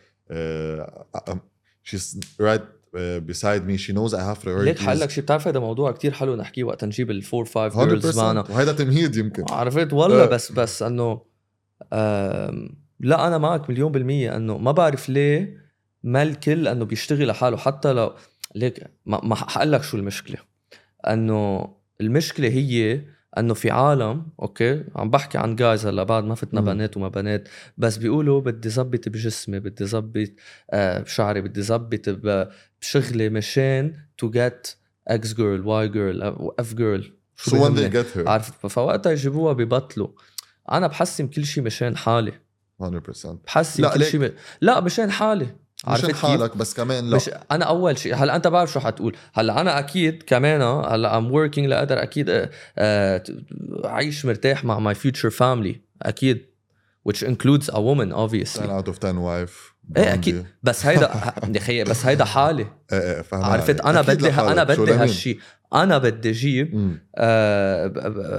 she's right for me. She knows I have priorities. ليك حقلك شيء بتعرف هذا موضوع كتير حلو نحكيه وقت نجيب ال four five girls 100% معنا. وهيدا تمهيد يمكن. عرفت؟ والله آه. بس بس إنه لا أنا معك مليون بالمية إنه ما بعرف ليه ما الكل إنه بيشتغل لحاله حتى لو ليك ما, ما حقول لك شو المشكلة. إنه المشكلة هي إنه في عالم أوكي؟ عم بحكي عن guys هلأ بعد ما فتنا. بنات وما بنات بس بيقولوا بدي زبط بجسمي بدي زبط آه بشعري بدي زبط بشغلي مشان to get X girl Y girl F girl so when they get her. عرفت فوقتها يجيبوها ببطلوا. أنا بحسم كل شيء مشان حالي. 100% بحسم لا، كل ليك- شيء. لا مشان حالي. عرفت مشان؟ حالك بس كمان لا. مش أنا أول شيء هلا أنت بعرف شو حتقول. هلا أنا أكيد كمان هلا I'm working لأقدر أكيد آه، آه، اعيش مرتاح مع my future family أكيد. Which includes a woman 10 obviously out of 10 wife إيه أكيد. بس هيدا يا بس هيدا حالي إيه إيه فاهم عرفت؟ أنا بدي. أنا بدي؟ هالشيء أنا بدي أجيب. آه،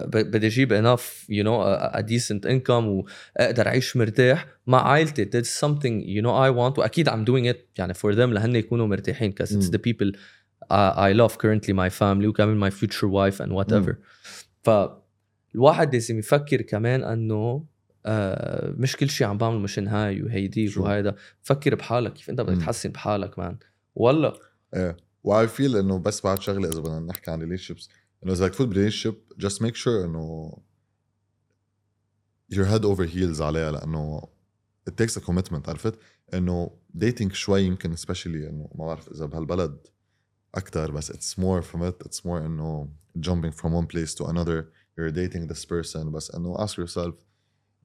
بدي أجيب enough you know a, decent income وأقدر أعيش مرتاح مع عائلتي. That's something you know I want. وأكيد I'm doing it يعني for them لهن يكونوا مرتاحين because it's the people I, I love currently my family وكمان my future wife and whatever. فالواحد لازم يفكر كمان إنه آه مش كل شيء عم بعمله مشان هاي وهيدي؟ وهيدا فكر بحالك كيف انت بدك. تحسن بحالك man والله إيه و I feel إنه بس بعد شغلة إذا بدنا نحكي عن relationships إنه إذا بدك تفوت ب relationship just make sure إنه your head over heels عليها لأنه it takes a commitment عرفت؟ إنه dating شوي يمكن especially إنه ما بعرف إذا بهالبلد أكثر بس it's more from it it's more إنه jumping from one place to another you're dating this person بس إنه ask yourself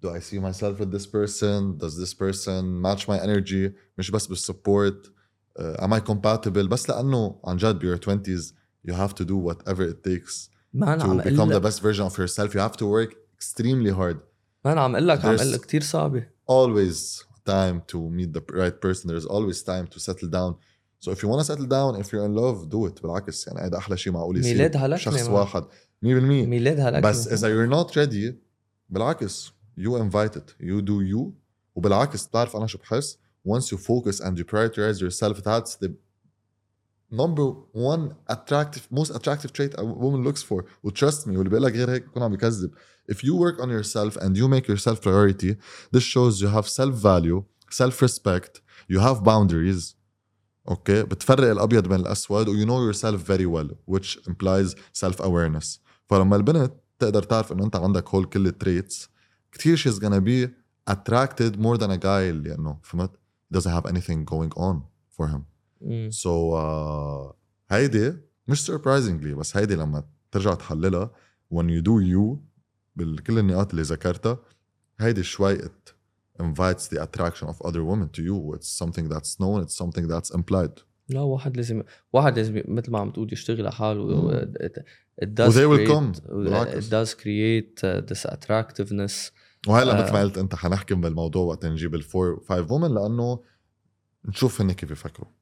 do I see myself with this person does this person match my energy مش بس بالسبورت uh, am I compatible بس لانه عن جد ب your 20s you have to do whatever it takes مان to عم become اقول the لك best version of yourself you have to work extremely hard مان عم اقول لك عم There's- اقول لك كثير صعبه always time to meet the right person there's always time to settle down so if you want to settle down if you're in love do it بالعكس يعني هذا احلى شيء معقول يصير ميلاد هلكني شخص مان. واحد 100% ميلاد هلك بس اذا you're not ready بالعكس you invite it you do you وبالعكس بتعرف انا شو بحس once you focus and you prioritize yourself that's the number one attractive most attractive trait a woman looks for و trust me واللي بيقول لك غير هيك بكون عم بكذب if you work on yourself and you make yourself priority this shows you have self value self respect you have boundaries اوكي بتفرق الابيض من الاسود و you know yourself very well which implies self awareness فلما البنت تقدر تعرف انه انت عندك هول كل التريتس كثير she's gonna be attracted more than a guy اللي انه فهمت doesn't have anything going on for him مم. so uh, هيدي مش surprisingly بس هيدي لما ترجع تحللها when you do you بكل النقاط اللي ذكرتها هيدي شوي it invites the attraction of other women to you it's something that's known it's something that's implied لا واحد لازم واحد لازم مثل ما عم تقول يشتغل على حاله. It, does و they will create come. it does create uh, this attractiveness وهلا آه. مثل ما قلت انت حنحكم بالموضوع وقت نجيب الفور فايف وومن لأنه نشوف هن كيف يفكروا يا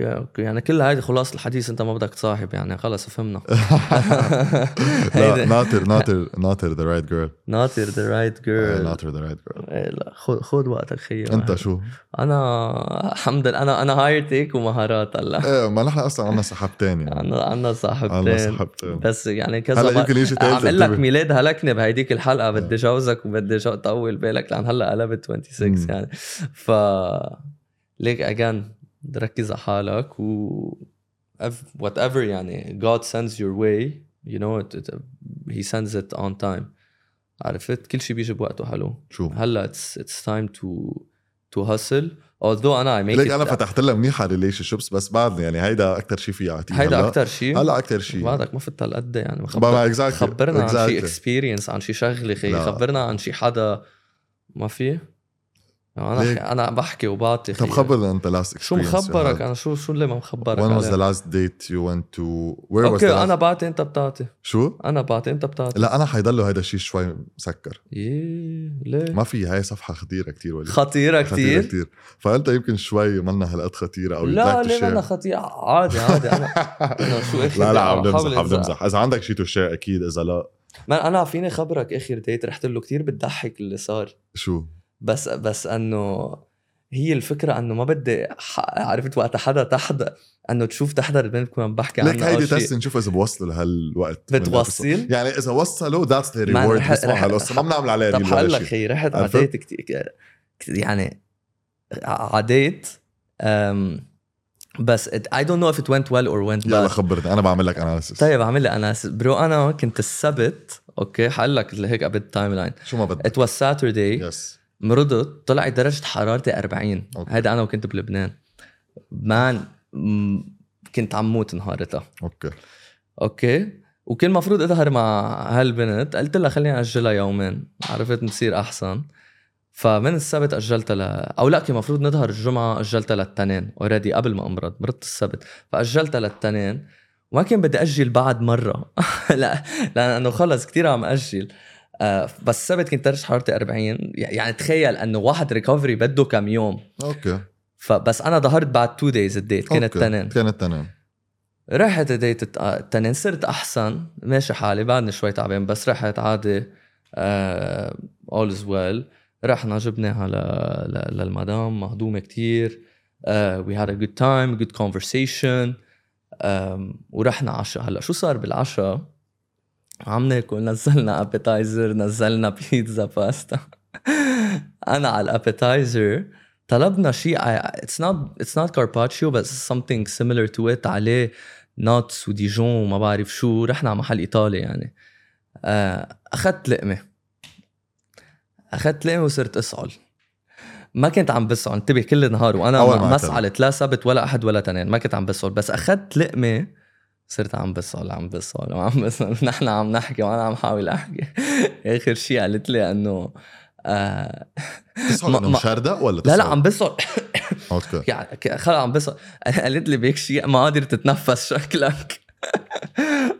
أوكي. يعني كل هيدي خلاص الحديث أنت ما بدك تصاحب يعني. خلص فهمنا. لا ناطر ناطر ناطر ذا رايت جيرل ناطر ذا رايت جيرل ناطر ذا رايت جيرل لا خذ خذ وقتك خيي أنت شو؟ أنا الحمد لله أنا أنا هاير تيك ومهارات هلأ. إيه ما نحن أصلا عنا سحبتين يعني. عنا عنا صاحبتين. صحبتين بس يعني كذا هلأ يمكن يجي عم لك. ميلاد هلكني بهيديك الحلقة. بدي جوزك وبدي طول بالك لأن هلأ قلبت 26 مم. يعني. ف ليك اجان ركز على حالك و وات ايفر يعني God sends your way you know it, it, he sends it on time عرفت كل شيء بيجي بوقته حلو شو؟ هلا it's it's time to to hustle although أنا I make ليك it أنا فتحت لها منيح على ريليشن شيبس بس بعدني يعني هيدا أكثر شيء في يعطيه هيدا. أكثر شيء هلا أكثر شيء بعدك ما فت هالقد يعني ما خبر... exactly. خبرنا عن شيء exactly. اكسبيرينس عن شيء شغلة خي. خبرنا عن شيء حدا ما في أنا ليك؟ أنا بحكي وبعطي طب. خبرنا أنت last شو مخبرك أنا شو شو اللي ما مخبرك عليه؟ the last date you went to where was أوكي أنا. بعطي أنت بتعطي شو؟ أنا بعطي أنت بتعطي لا أنا حيضله هيدا الشيء شوي مسكر ييه ليه ما في هاي صفحة خطيرة كتير وليد خطيرة خطيرة كثير كتير فأنت يمكن شوي منا هالقد خطيرة أو لا ليه. أنا خطيرة عادي عادي أنا أنا شو اخر لا لا عم بمزح عم. بمزح إذا عندك شيء to share أكيد إذا لا ما أنا فيني خبرك آخر ديت رحت له كثير بتضحك اللي صار شو بس بس إنه هي الفكرة إنه ما بدي عرفت وقت حدا تحضر إنه تشوف تحضر البنت بكون عم بحكي عنها هيدي أول شيء. تست نشوف إذا بوصلوا لهالوقت بتوصل؟ يعني إذا وصلوا ذاتس ذا ريورد ما بنعمل عليها طب حقول لك خي رحت؟ عديت كتير يعني عديت بس I don't know if it went well or went يلا bad. خبرني أنا بعمل لك اناليسيس طيب اعمل لي أنا برو أنا كنت السبت أوكي حقول لك هيك قبل التايم لاين شو ما بدك. It was Saturday. يس مرضت طلعت درجة حرارتي 40 أوكي. هيدا أنا وكنت بلبنان. man كنت عم موت نهارتها. أوكي. أوكي. وكان المفروض أظهر مع هالبنت. قلت لها خليني أجلها يومين. عرفت نصير أحسن. فمن السبت أجلتها ل... أو لا كان المفروض نظهر الجمعة أجلتها للتنين. already قبل ما أمرض مرضت السبت. فأجلتها للتنين. وما كان بدي أجل بعد مرة. لا لأنه خلص كثير عم أجل. آه بس السبت كنت درجه حرارتي 40 يعني تخيل إنه واحد recovery بده كم يوم. أوكي. فبس أنا ظهرت بعد two days ال date كانت. تنين كانت تنين رحت date الت- آه، التنين صرت أحسن. ماشي حالي. بعدني شوي تعبان بس رحت عادي all is well. رحنا جبناها ل... ل... للمدام. مهضومة كتير. we had a good time good conversation. آم، ورحنا عشاء هلأ شو صار بالعشاء عم ناكل نزلنا appetizer نزلنا بيتزا باستا أنا على ال appetizer طلبنا شيء it's not it's not carpaccio بس something similar to it. عليه nuts و Dijon وما بعرف شو. رحنا على محل إيطالي يعني. آه، أخذت لقمة. أخذت لقمة وصرت أسعل. ما كنت عم بسعل. انتبه كل النهار وأنا ما. سعلت لا سبت ولا أحد ولا تنين. ما كنت عم بسعل. بس أخذت لقمة صرت عم بسأل عم بسأل وعم بسأل نحن عم نحكي وأنا عم حاول أحكي. آخر شيء قالت لي إنه آه ما- إنه مش قادرة ولا لا؟ لا عم بسعل okay. يعني خلص عم بس قالت لي بهيك شيء ما قادر تتنفس شكلك.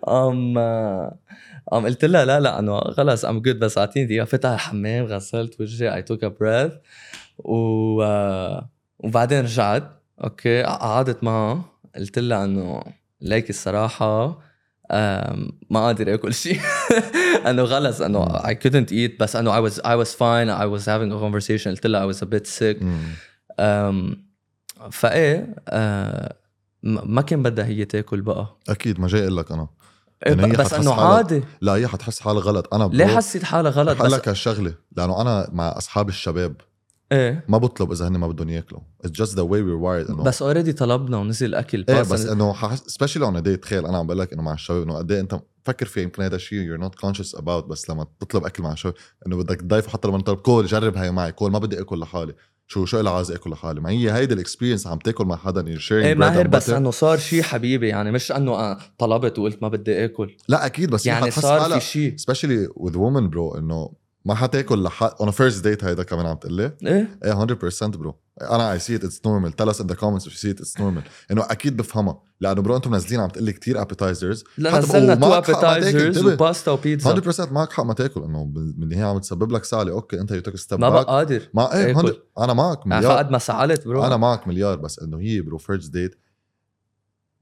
أم أم قلت لها لا لا إنه خلص I'm good بس أعطيني دقيقة. فتح الحمام غسلت وجهي I took a breath و آه، وبعدين رجعت. okay قعدت معها. قلت لها إنه ليك الصراحة ما قادر آكل شيء. أنه خلص أنه I couldn't eat بس أنه I was I was fine I was having a conversation قلت لها I was a bit sick. فإيه م- ما كان بدها هي تاكل بقى. أكيد ما جاي أقول لك أنا. إيه يعني هي بس أنه عادي. لا هي حتحس حالها غلط. أنا ليه حسيت حالها غلط؟ بس لك هالشغله لأنه أنا مع أصحاب الشباب. إيه. ما بطلب إذا هن ما بدهم ياكلوا. It's just the way we're wired إنه. بس اوريدي طلبنا ونزل أكل إيه بس إنه especially on date تخيل أنا عم بقول لك إنه مع الشباب إنه قد إيه أنت فكر فيها يمكن هذا الشيء you're not conscious about بس لما تطلب أكل مع الشباب إنه بدك تضيف حتى لما تطلب كول جرب هاي معي كول ما بدي آكل لحالي. شو شو اللي عايز آكل لحالي؟ ما هي هيدي ال experience عم تاكل مع حدا you're sharing إيه ماهر بس. إنه صار شيء حبيبي يعني مش إنه أنا طلبت وقلت ما بدي آكل. لا أكيد بس يعني صار في شيء especially with women bro إنه ما حتاكل on a first date هيدا كمان عم تقول لي إيه إيه 100% bro أنا I see it it's normal us in the comments if you see it it's normal. إنه أكيد بفهمها. لأنه bro أنتم نازلين عم تقلي كتير appetizers لا نزلنا two appetizers وباستا وبيتزا 100% معك حق ما تاكل. إنه بال- من هي عم تسبب لك سعلة okay أنت you take step ما بقى قادر. ما إيه آكل. 100 أنا معك مليار. فقد ما سعلت bro أنا معك مليار. بس إنه هي bro first date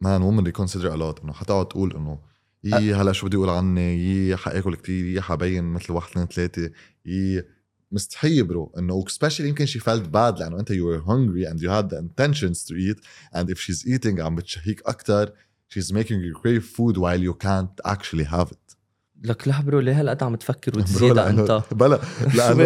man women reconsider a lot إنه حتقعد تقول إنه يي هلأ شو بدي أقول عني؟ يي حاكل كتير يي حبين مثل واحد اثنين ثلاثة. يي مستحيل bro إنه especially يمكن she felt bad لأنه أنت you were hungry and you had the intentions to eat and if she's eating عم بتشهيك أكثر she's making you crave food while you can't actually have it. لك لا bro ليه هالقد عم تفكر وتزيد أنت؟ بلا لأنه؟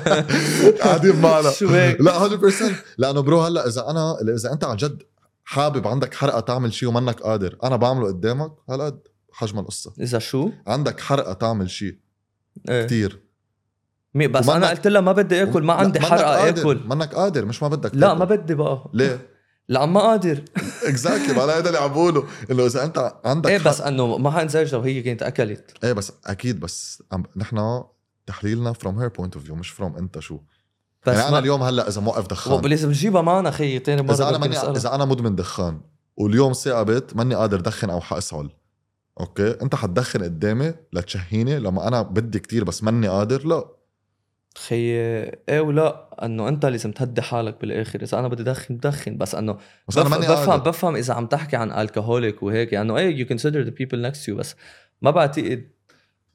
قاعدين معنا. شو؟ لأ 100% لأنه bro هلأ إذا أنا إذا أنت عن جد حابب عندك حرقة تعمل شيء ومنك قادر. أنا بعمله قدامك هالقد حجم القصة. إذا شو؟ عندك حرقة تعمل شيء إيه. كثير بس أنا قلت لها ما بدي آكل ما عندي حرقة آكل. منك قادر مش ما بدك لا تاكل. ما بدي بقى. ليه؟ لا ما قادر. exactly ما هذا اللي عم بقوله. إنه إذا أنت عندك إيه بس إنه ما حنزعج لو هي كانت أكلت. إيه بس أكيد بس نحن تحليلنا from her point of view مش from أنت شو. بس يعني أنا اليوم هلأ إذا موقف دخان. لازم نجيبها معنا خيي تاني مرة إذا أنا ماني. إذا أنا مدمن دخان واليوم ساقبت ماني قادر دخن أو حاسعل okay؟ أنت حتدخن قدامي لتشهيني؟ لما أنا بدي كتير بس ماني قادر؟ لا. خيي إيه ولا؟ إنه أنت لازم تهدي حالك بالآخر. إذا أنا بدي ادخن بدخن بس إنه بس أنا بف... ماني بفهم قادر. بفهم إذا عم تحكي عن ال alcoholic وهيك يعني إيه you consider the people next you بس ما بعتقد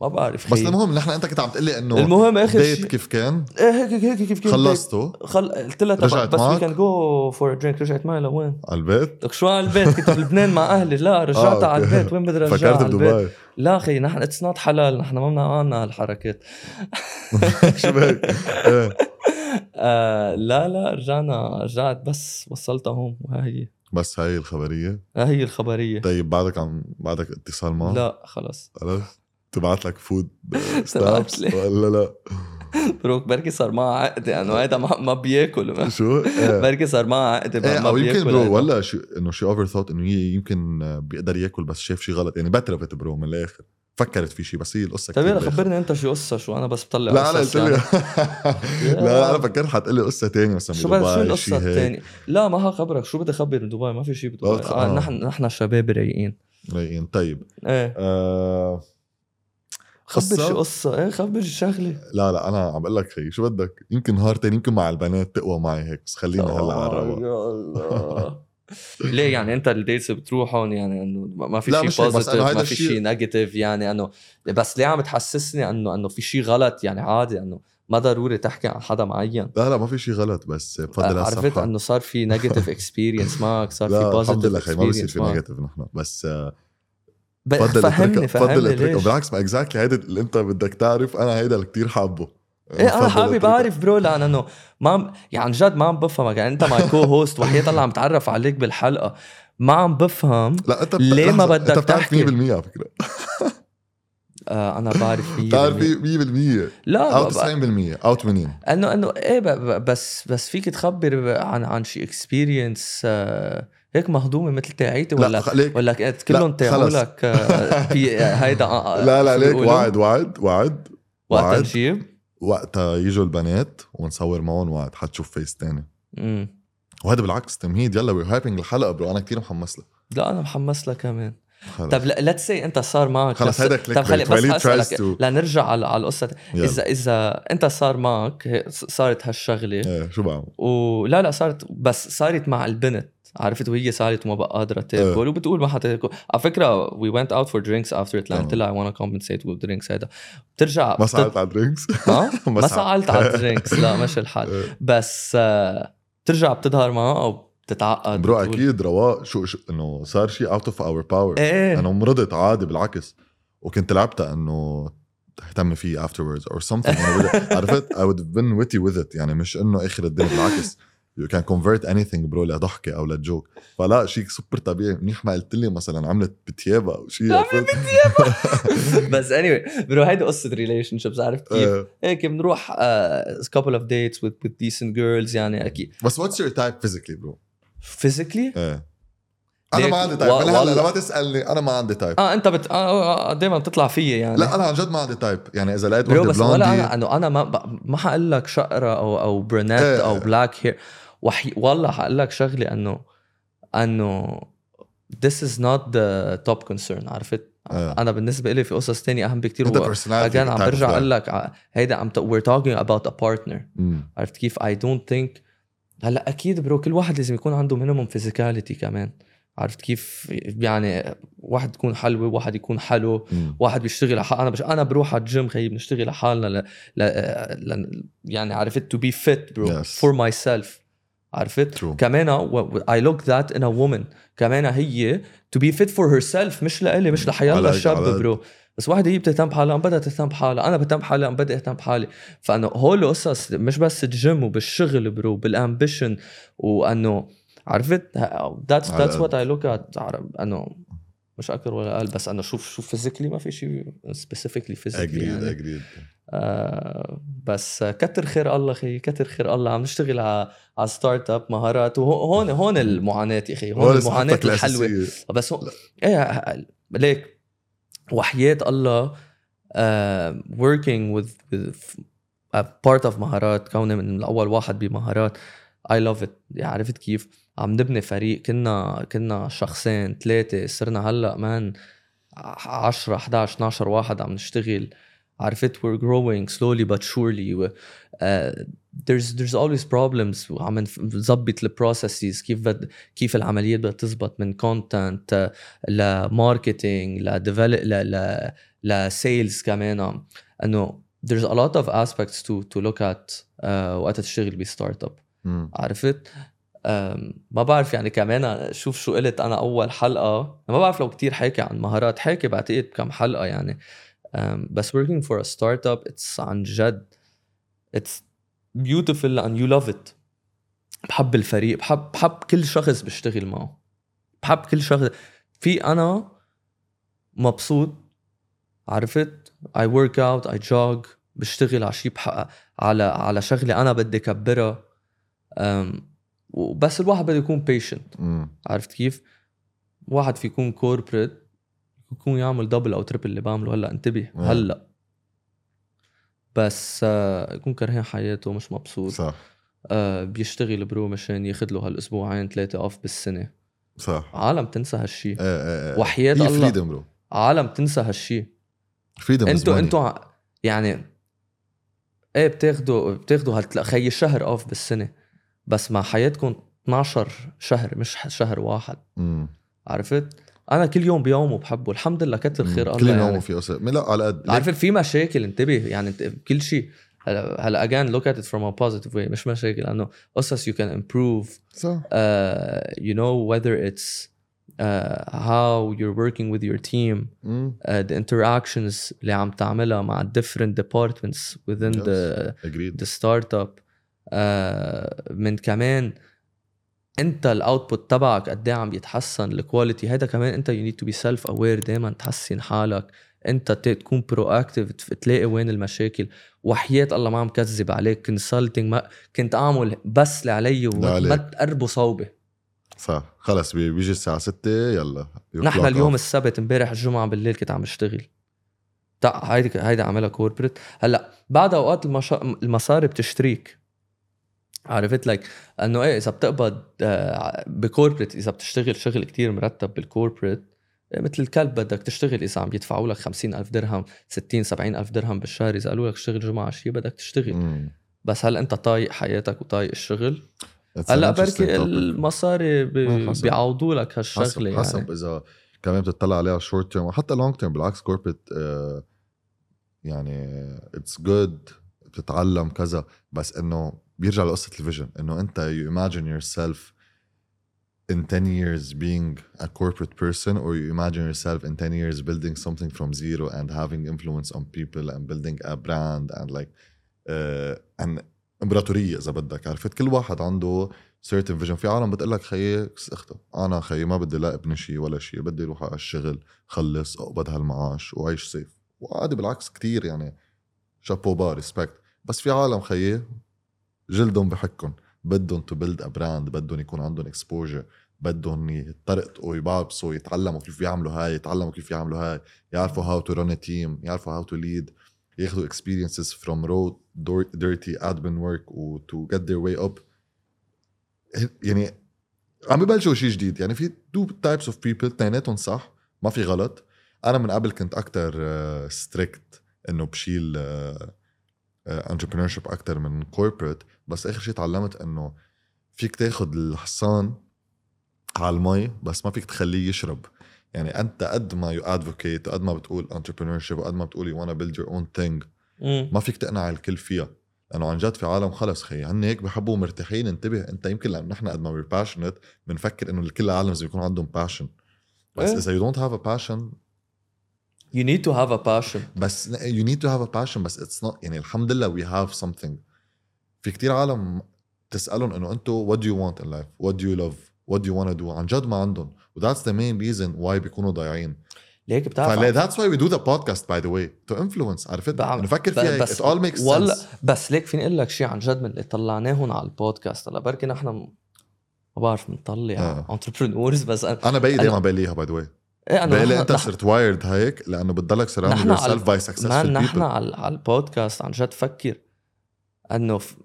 ما بعرف بس المهم نحن انت كنت عم تقلي إنه المهم اخر date شيء كيف كان؟ إيه هيك هيك هيك كيف كيف خلصته؟ خل... قلت لها رجعت بس we؟ can go for drink رجعت معي لوين؟ على البيت؟ لك شو على البيت؟ كنت بلبنان مع أهلي. لا رجعت آه، على. البيت. وين بدي ارجع فكرت بدبي. لا أخي نحن it's not حلال. نحن ما بنعملنا هالحركات شو بهيك؟ إيه. آه لا لا رجعنا رجعت بس وصلتها هون. وهي بس هاي الخبرية؟ هي الخبرية. طيب بعدك عم بعدك اتصال معه؟ لا خلص. خلص. تبعت لك food stops. ولا لا؟ bro بركي صار معها عقدة إنه هيدا ما, بياكل. شو؟ إيه. بركي صار معها عقدة ما, ما أو يمكن بياكل bro. ولا إنه شي overthought إنه هي يمكن بيقدر ياكل بس شاف شي غلط. يعني بترفت bro من الآخر. فكرت في شي بس هي القصة طيب يلا. خبرني أنت شو قصة شو أنا بس بطلع لا أنا قلت لي. يعني. لا أنا فكرت حتقول لي قصة ثانية مثلا شو بس شو القصة. الثانية؟ لا ما هخبرك شو بدي اخبر من دبي ما في شيء بدبي. آه. آه. نحن نحن شباب رايقين. رايقين. طيب. إيه. آه خبر قصة؟ شي قصة إيه؟ خبر شغلة. لا لا أنا عم بقول لك خي شو بدك؟ يمكن نهار تاني يمكن مع البنات تقوى معي هيك بس خلينا هلأ على الرواق يا الله. ليه يعني أنت ال dates بتروحهم يعني إنه ما في شيء positive ما في شيء negative يعني إنه بس ليه عم تحسسني إنه إنه في شيء غلط يعني عادي إنه ما ضروري تحكي عن حدا معين؟ لا لا ما في شيء غلط بس بفضل عرفت الصفحه إنه صار في negative experience معك صار في لا الحمد positive لله ما بصير في negative نحن بس آه، بفضل فهمني بفضل فهمني بالعكس ما exactly هيدا اللي انت بدك تعرف أنا هيدا اللي كثير حابه. إيه أنا حابب. أعرف bro لأن إنه ما عم يعني عن جد ما عم بفهمك. يعني أنت my co-host وحياة الله عم تعرف عليك بالحلقة ما عم بفهم لا أنت ليه ما بدك أنت بتعرف 100% تحكي؟ على فكرة. آه أنا بعرف بتعرف 100% 100% لا أو ب- 90% أو 80 انه إنه إيه بس بس فيك تخبر عن عن شي experience هيك مهضومة مثل تاعيتي لا ولا خليك ولا كلهم تاعوا. لك آه، في هيدا آه، لا لا شو ليك؟ وعد وعد وعد وقت وعد نجيب وقتها يجوا البنات ونصور معهم وعد حتشوف face تاني مم. وهذا بالعكس تمهيد يلا we hyping الحلقة bro أنا كثير محمس لها لا أنا محمس لك كمان. طب let's see أنت صار معك خلص هيدا clickbait. طب خلي بس أسألك لنرجع على على القصة. اذا إذا أنت صار معك صارت هالشغلة إيه شو بعمل ولا لا صارت بس صارت مع البنت عرفت وهي صارت وما بقى قادرة تاكل. وبتقول ما حتاكل. على فكرة we went out for drinks after it قلت لها اي وأنا compensate with drinks هيدا. بترجع ما سألت على drinks ها ما. سألت. على ال drinks لا مش الحال إيه. بس آه، بترجع بتظهر معها أو بتتعقد. bro بتقول- أكيد رواق شو, شو إنه صار شيء out of our power إيه. أنا مرضت عادي بالعكس. وكنت لعبتها إنه تهتمي فيه afterwards or something. عرفت؟ I would have been witty with it. يعني مش إنه آخر الدنيا بالعكس. You can convert anything bro لضحكه أو ل joke. فلا شيء سوبر طبيعي. منيح ما قلت لي مثلا عملت بتيابا أو شيء عرفت؟ بس اني anyway, bro هيدي قصة relationships عرفت كيف؟ آه، هيك بنروح of dates with, with decent girls يعني أكيد. بس what's your type physically bro physically إيه أنا ما عندي type من هلا والله- لما تسألني أنا ما عندي type آه أنت بت... آه دائما بتطلع فيي يعني. لا أنا عن جد ما عندي type يعني إذا لقيت وحده بس ولا أنا انه أنا ما. ما حقول لك شقرة أو أو brunette إيه. أو black hair وحي... والله حقول لك شغله إنه إنه this is not the top concern عرفت؟ إيه. أنا بالنسبة لي في قصص تانية أهم بكتير أنت و... again عم برجع. أقول لك هيدا عم ت... we're talking about a partner مم. عرفت كيف؟ I don't think هلأ أكيد bro كل واحد لازم يكون عنده minimum physicality كمان عرفت كيف؟ يعني واحد يكون حلوة واحد يكون حلو مم. واحد بيشتغل لح... أنا بش... أنا بروح على الجيم خيي بنشتغل لحالنا ل... ل... ل... يعني عرفت to be fit bro Yes. for myself عرفت؟ True. كمان و... و- I look that in a woman. كمان هي to be fit for herself مش لإلي مش لحيالله الشاب bro بس واحدة هي بتهتم بحالها أنا بدها تهتم بحالها أنا بهتم بحالي أنا بدي أهتم بحالي. فأنه هول القصص مش بس الجيم وبالشغل bro بال ambition وأنه عرفت؟ That's what I look at عر- أنه مش أكثر ولا أقل بس أنا شوف شوف physically ما في شيء specifically physically agreed يعني. agreed آه بس كتر خير الله خي كتر خير الله. عم نشتغل على على startup مهارات. وهون هون المعاناة يا أخي. هون المعاناة الحلوة. الأساسية. بس هو إيه ليك وحياة الله uh, working with, with a part of مهارات. كوني من الأول واحد بمهارات. Love it. يعني عرفت كيف؟ عم نبني فريق. كنا كنا شخصين ثلاثة. صرنا هلأ man 10 11 12 واحد عم نشتغل. عرفت we're growing slowly but surely. و, uh, there's there's always problems. وعم نظبط ال processes كيف بد كيف العمليات بدها تزبط من content ل marketing ل develop ل ل sales كمان. إنه there's a lot of aspects to to look at uh, وقت تشتغل ب startup. عرفت؟ ما بعرف يعني كمان شوف شو قلت أنا أول حلقة. ما بعرف لو كتير حاكي عن مهارات. حاكي بعتقد بكم حلقة يعني. بس working for a startup it's عن جد. It's beautiful and you love it. بحب الفريق بحب بحب كل شخص بشتغل معه. بحب كل شخص. في أنا مبسوط عرفت؟ I work out I jog بشتغل على شيء على على شغلة أنا بدي كبرها. أم، وبس الواحد بده يكون patient. عرفت كيف؟ واحد في يكون corporate يكون يعمل double أو triple اللي بعمله. هلأ انتبه. آه. هلأ. بس آه، يكون كرهان حياته مش مبسوط. صح. آه، بيشتغل bro مشان ياخذ له هالأسبوعين ثلاثة off بالسنة. صح. عالم تنسى هالشي. إيه إيه وحياة هي الله. freedom bro. عالم تنسى هالشي. Freedom is أنتوا. أنتوا يعني إيه بتاخدوا بتاخدوا هالتلا- خي شهر off بالسنة. بس مع حياتكم 12 شهر مش شهر واحد. مم. عرفت؟ أنا كل يوم بيومه بحبه الحمد لله كتر خير. الله كل يوم يعني. في قصة لا على قد عارف في مشاكل انتبه يعني انت كل شيء هلا هلا again look at it from a positive way مش مشاكل لأنه قصص you can improve صح uh, you know whether it's uh, how you're working with your team مم. uh, the interactions اللي عم تعملها مع different departments within Yes. the agreed the startup uh, من كمان انت ال output تبعك قد إيه عم يتحسن؟ ال quality هذا كمان انت you need to be self aware دائما تحسن حالك. انت تكون bro active تلاقي وين المشاكل. وحياة الله ما عم كذب عليك. consulting ما كنت أعمل بس اللي علي وما تقربوا صوبة. صح. خلص بي- بيجي الساعة 6 يلا. نحن اليوم. السبت امبارح الجمعة بالليل كنت عم بشتغل تع هيدي هيدي عاملها corporate هلأ بعد أوقات المشا... المصاري بتشتريك. عرفت لك إنه إيه إذا بتقبض آه، ب corporate إذا بتشتغل شغل كتير مرتب بال corporate إيه، مثل الكلب بدك تشتغل إذا عم يدفعوا لك 50 ألف درهم 60 70 ألف درهم بالشهر إذا قالوا لك اشتغل جمعة عشية بدك تشتغل مم. بس هل أنت طايق حياتك وطايق الشغل هلأ بركي. المصاري حسب. بيعوضوا لك حسب هالشغله يعني حسب إذا كمان بتطلع عليها short term وحتى long term بالعكس corporate يعني it's good بتتعلم كذا بس إنه بيرجع لقصة ال vision إنه أنت you imagine yourself in 10 years being a corporate person or you imagine yourself in 10 years building something from zero and having influence on people and building a brand and like uh, an امبراطورية إذا بدك. عرفت؟ كل واحد عنده certain vision. في عالم بتقول لك خيي اختها أنا خيي ما بدي لا ابني شيء ولا شيء بدي أروح على الشغل خلص اقبض هالمعاش واعيش safe وعادي بالعكس كتير يعني. شابو bro respect بس في عالم خيي جلدهم بحكهم بدهم to build a brand بدهم يكون عندهم exposure بدهم يطرقوا يبعبصوا يتعلموا كيف يعملوا هاي يتعلموا كيف يعملوا هاي. يعرفوا how to run team يعرفوا how to lead ياخذوا experiences from raw dor- dirty admin work و to get their way up. يعني عم ببلشوا شيء جديد. يعني في two types of people اثنيناتهم صح ما في غلط. أنا من قبل كنت أكثر strict إنه بشيل entrepreneurship أكثر من corporate بس آخر شيء تعلمت إنه فيك تاخذ الحصان على المي بس ما فيك تخليه يشرب يعني أنت قد ما you advocate وقد ما بتقول entrepreneurship وقد ما بتقول you wanna build your own thing. ما فيك تقنع الكل فيها لأنه عن جد في عالم خلص خي هن هيك بحبوا مرتاحين انتبه أنت يمكن لأنه نحن قد ما we're passionate بنفكر إنه الكل العالم لازم يكون عندهم passion بس إيه. إذا you don't have a passion You need to have a passion. بس you need to have a passion بس it's not يعني الحمد لله we have something. في كتير عالم تسألهم إنه أنتم what do you want in life what do you love what do you وأنا دو عن جد ما عندهم. و that's the main reason why بيكونوا ضايعين. like بتعرف فليه؟ that's why we do the podcast by the way to influence عرفت؟ بعم- نفكر فيها بس it all makes والله sense. بس ليك فيني أقول لك شيء عن جد من اللي طلعناهم على البودكاست. هلا بركي نحن ما بعرف بنطلع آه. انتربرنورز بس أنا أنا- دائما باقي باي ذا واي إيه أنا نحن- أنت نحن- صرت وايرد هيك؟ لأنه بتضلك سراوند نحن يور سيلف باي سكسسفول نحن بيبل على, على البودكاست عن جد فكر إنه ف...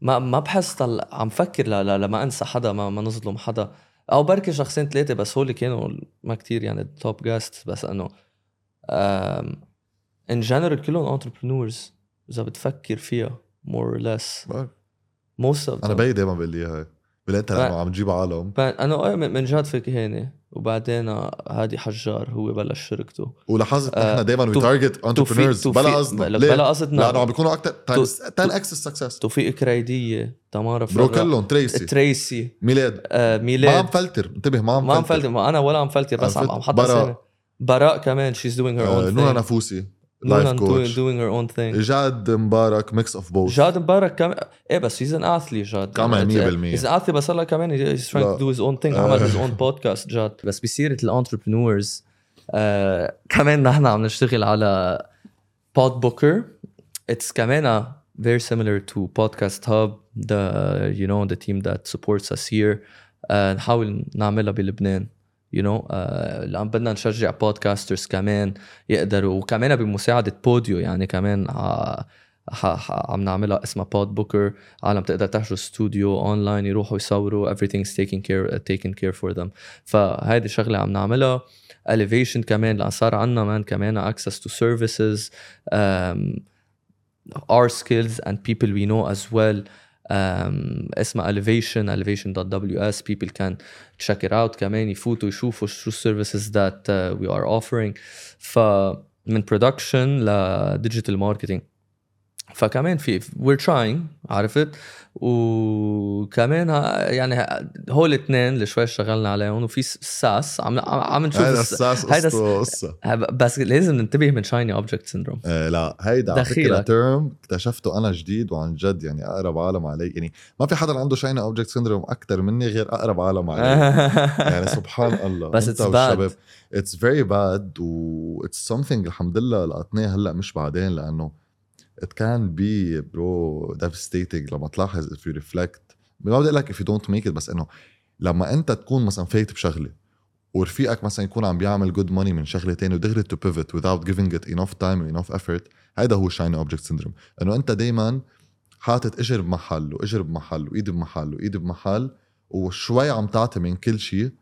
ما ما بحس طل... عم فكر ل... ل... لما أنسى حدا ما, ما نظلم حدا. أو بركي شخصين ثلاثة بس هول كانوا ما كتير يعني توب جاست بس إنه in general كلهم entrepreneurs إذا بتفكر فيها more or less most of أنا باقي دائما بقول لي هاي. بلا انت لأنه عم تجيب عالم. أنا إيه من من جد فكهاني وبعدين هادي حجار هو بلش شركته. ولاحظت آه، نحن دائما we target entrepreneurs بلا قصدنا بلا, قصدنا لأنه عم بيكونوا أكثر تو- 10 x success توفيق كريدية تمارا برو فرح كلهم تريسي تريسي ميلاد. آه ما عم ميلاد فلتر. انتبه ما عم ما عم فلتر. ما أنا ولا عم فلتر بس عم حط براء. براء كمان. شيز دوينج هير آه، اون نونا نفوسي. لايف كوتش هير اون ثينج جاد مبارك ميكس اوف بوث جاد مبارك كمان إيه بس هيز ان اثلي جاد كمان 100%. هيز ان اثلي بس هلا كمان هيز تراينج لا. تو دو هيز اون ثينج آه. عمل هيز اون بودكاست جاد بس بسيره الانتربرنورز آه كمان نحن عم نشتغل على بود بوكر it's كمان very similar to podcast hub the you know the team that supports us here. آه نحاول نعملها بلبنان. You know آه لأن بدنا نشجع podcasters كمان يقدروا وكمان بمساعدة بوديو يعني كمان ح- عم نعملها اسمها بود بوكر عالم تقدر تحجز استوديو اونلاين يروحوا يصوروا everything's taken care taken care for them. فهيدي شغلة عم نعملها. Elevation كمان لأن صار عندنا مان كمان access to services um, our skills and people we know as well. اسمها elevation elevation.ws people can check it out كمان يفوتوا يشوفوا شو services that uh, we are offering فمن production ل digital marketing فكمان في we're trying عرفت؟ وكمان يعني هول الاثنين اللي شوي اشتغلنا عليهم وفي SaaS عم عم نشوف هيدا ال S- ال SaaS هيدا قصته قصة. بس لازم ننتبه من shiny object syndrome آه لا هيدا على فكرة. term اكتشفته أنا جديد وعن جد يعني أقرب عالم علي. يعني ما في حدا عنده shiny object syndrome أكثر مني غير أقرب عالم علي. يعني سبحان الله. بس bad. والشباب. it's very bad و it's something الحمد لله لقطناه هلأ مش بعدين لأنه it can be bro devastating لما تلاحظ if you reflect. ما بدي أقول لك if you don't make it بس إنه لما أنت تكون مثلا فايت بشغلة ورفيقك مثلا يكون عم بيعمل good money من شغلة تاني ودغري تو pivot without giving it enough time and enough effort هو shiny object syndrome إنه أنت دايما حاطط إجر بمحل واجر بمحل وايد بمحل وايد بمحل وشوي عم تعطي من كل شيء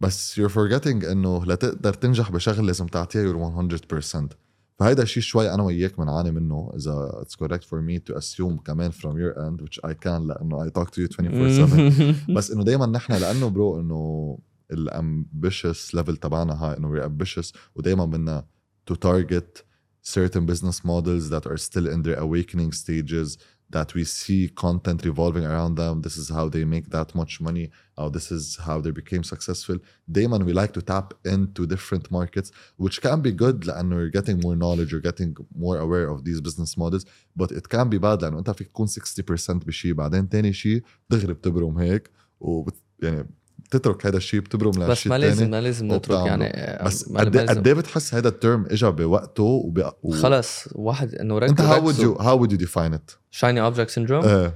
بس you're forgetting إنه لتقدر تنجح بشغلة لازم تعطيها your 100% فهيدا الشيء شوي أنا وياك بنعاني من منه إذا it's correct for me to assume كمان from your end which I can لأنه I talk to you 24 7 بس إنه دائما نحن لأنه bro إنه ال ambitious level تبعنا high إنه we ambitious ودائما بدنا تو تارجت certain business models that are still in their awakening stages that we see content revolving around them this is how they make that much money how this is how they became successful دائما we like to tap into different markets which can be good لانه you're getting more knowledge you're getting more aware of these business models but it can be bad لانه انت فيك تكون 60% بشيء بعدين تاني شيء دغري بتبرم هيك وبت يعني بتترك هذا الشيء بتبرم بس للشيء ما لازم ما لازم نترك. يعني بس قد إيه- قد إيه بتحس هذا الترم اجى بوقته وب... و... خلص واحد إنه ركز أنت how would you how would you define it؟ shiny object syndrome إيه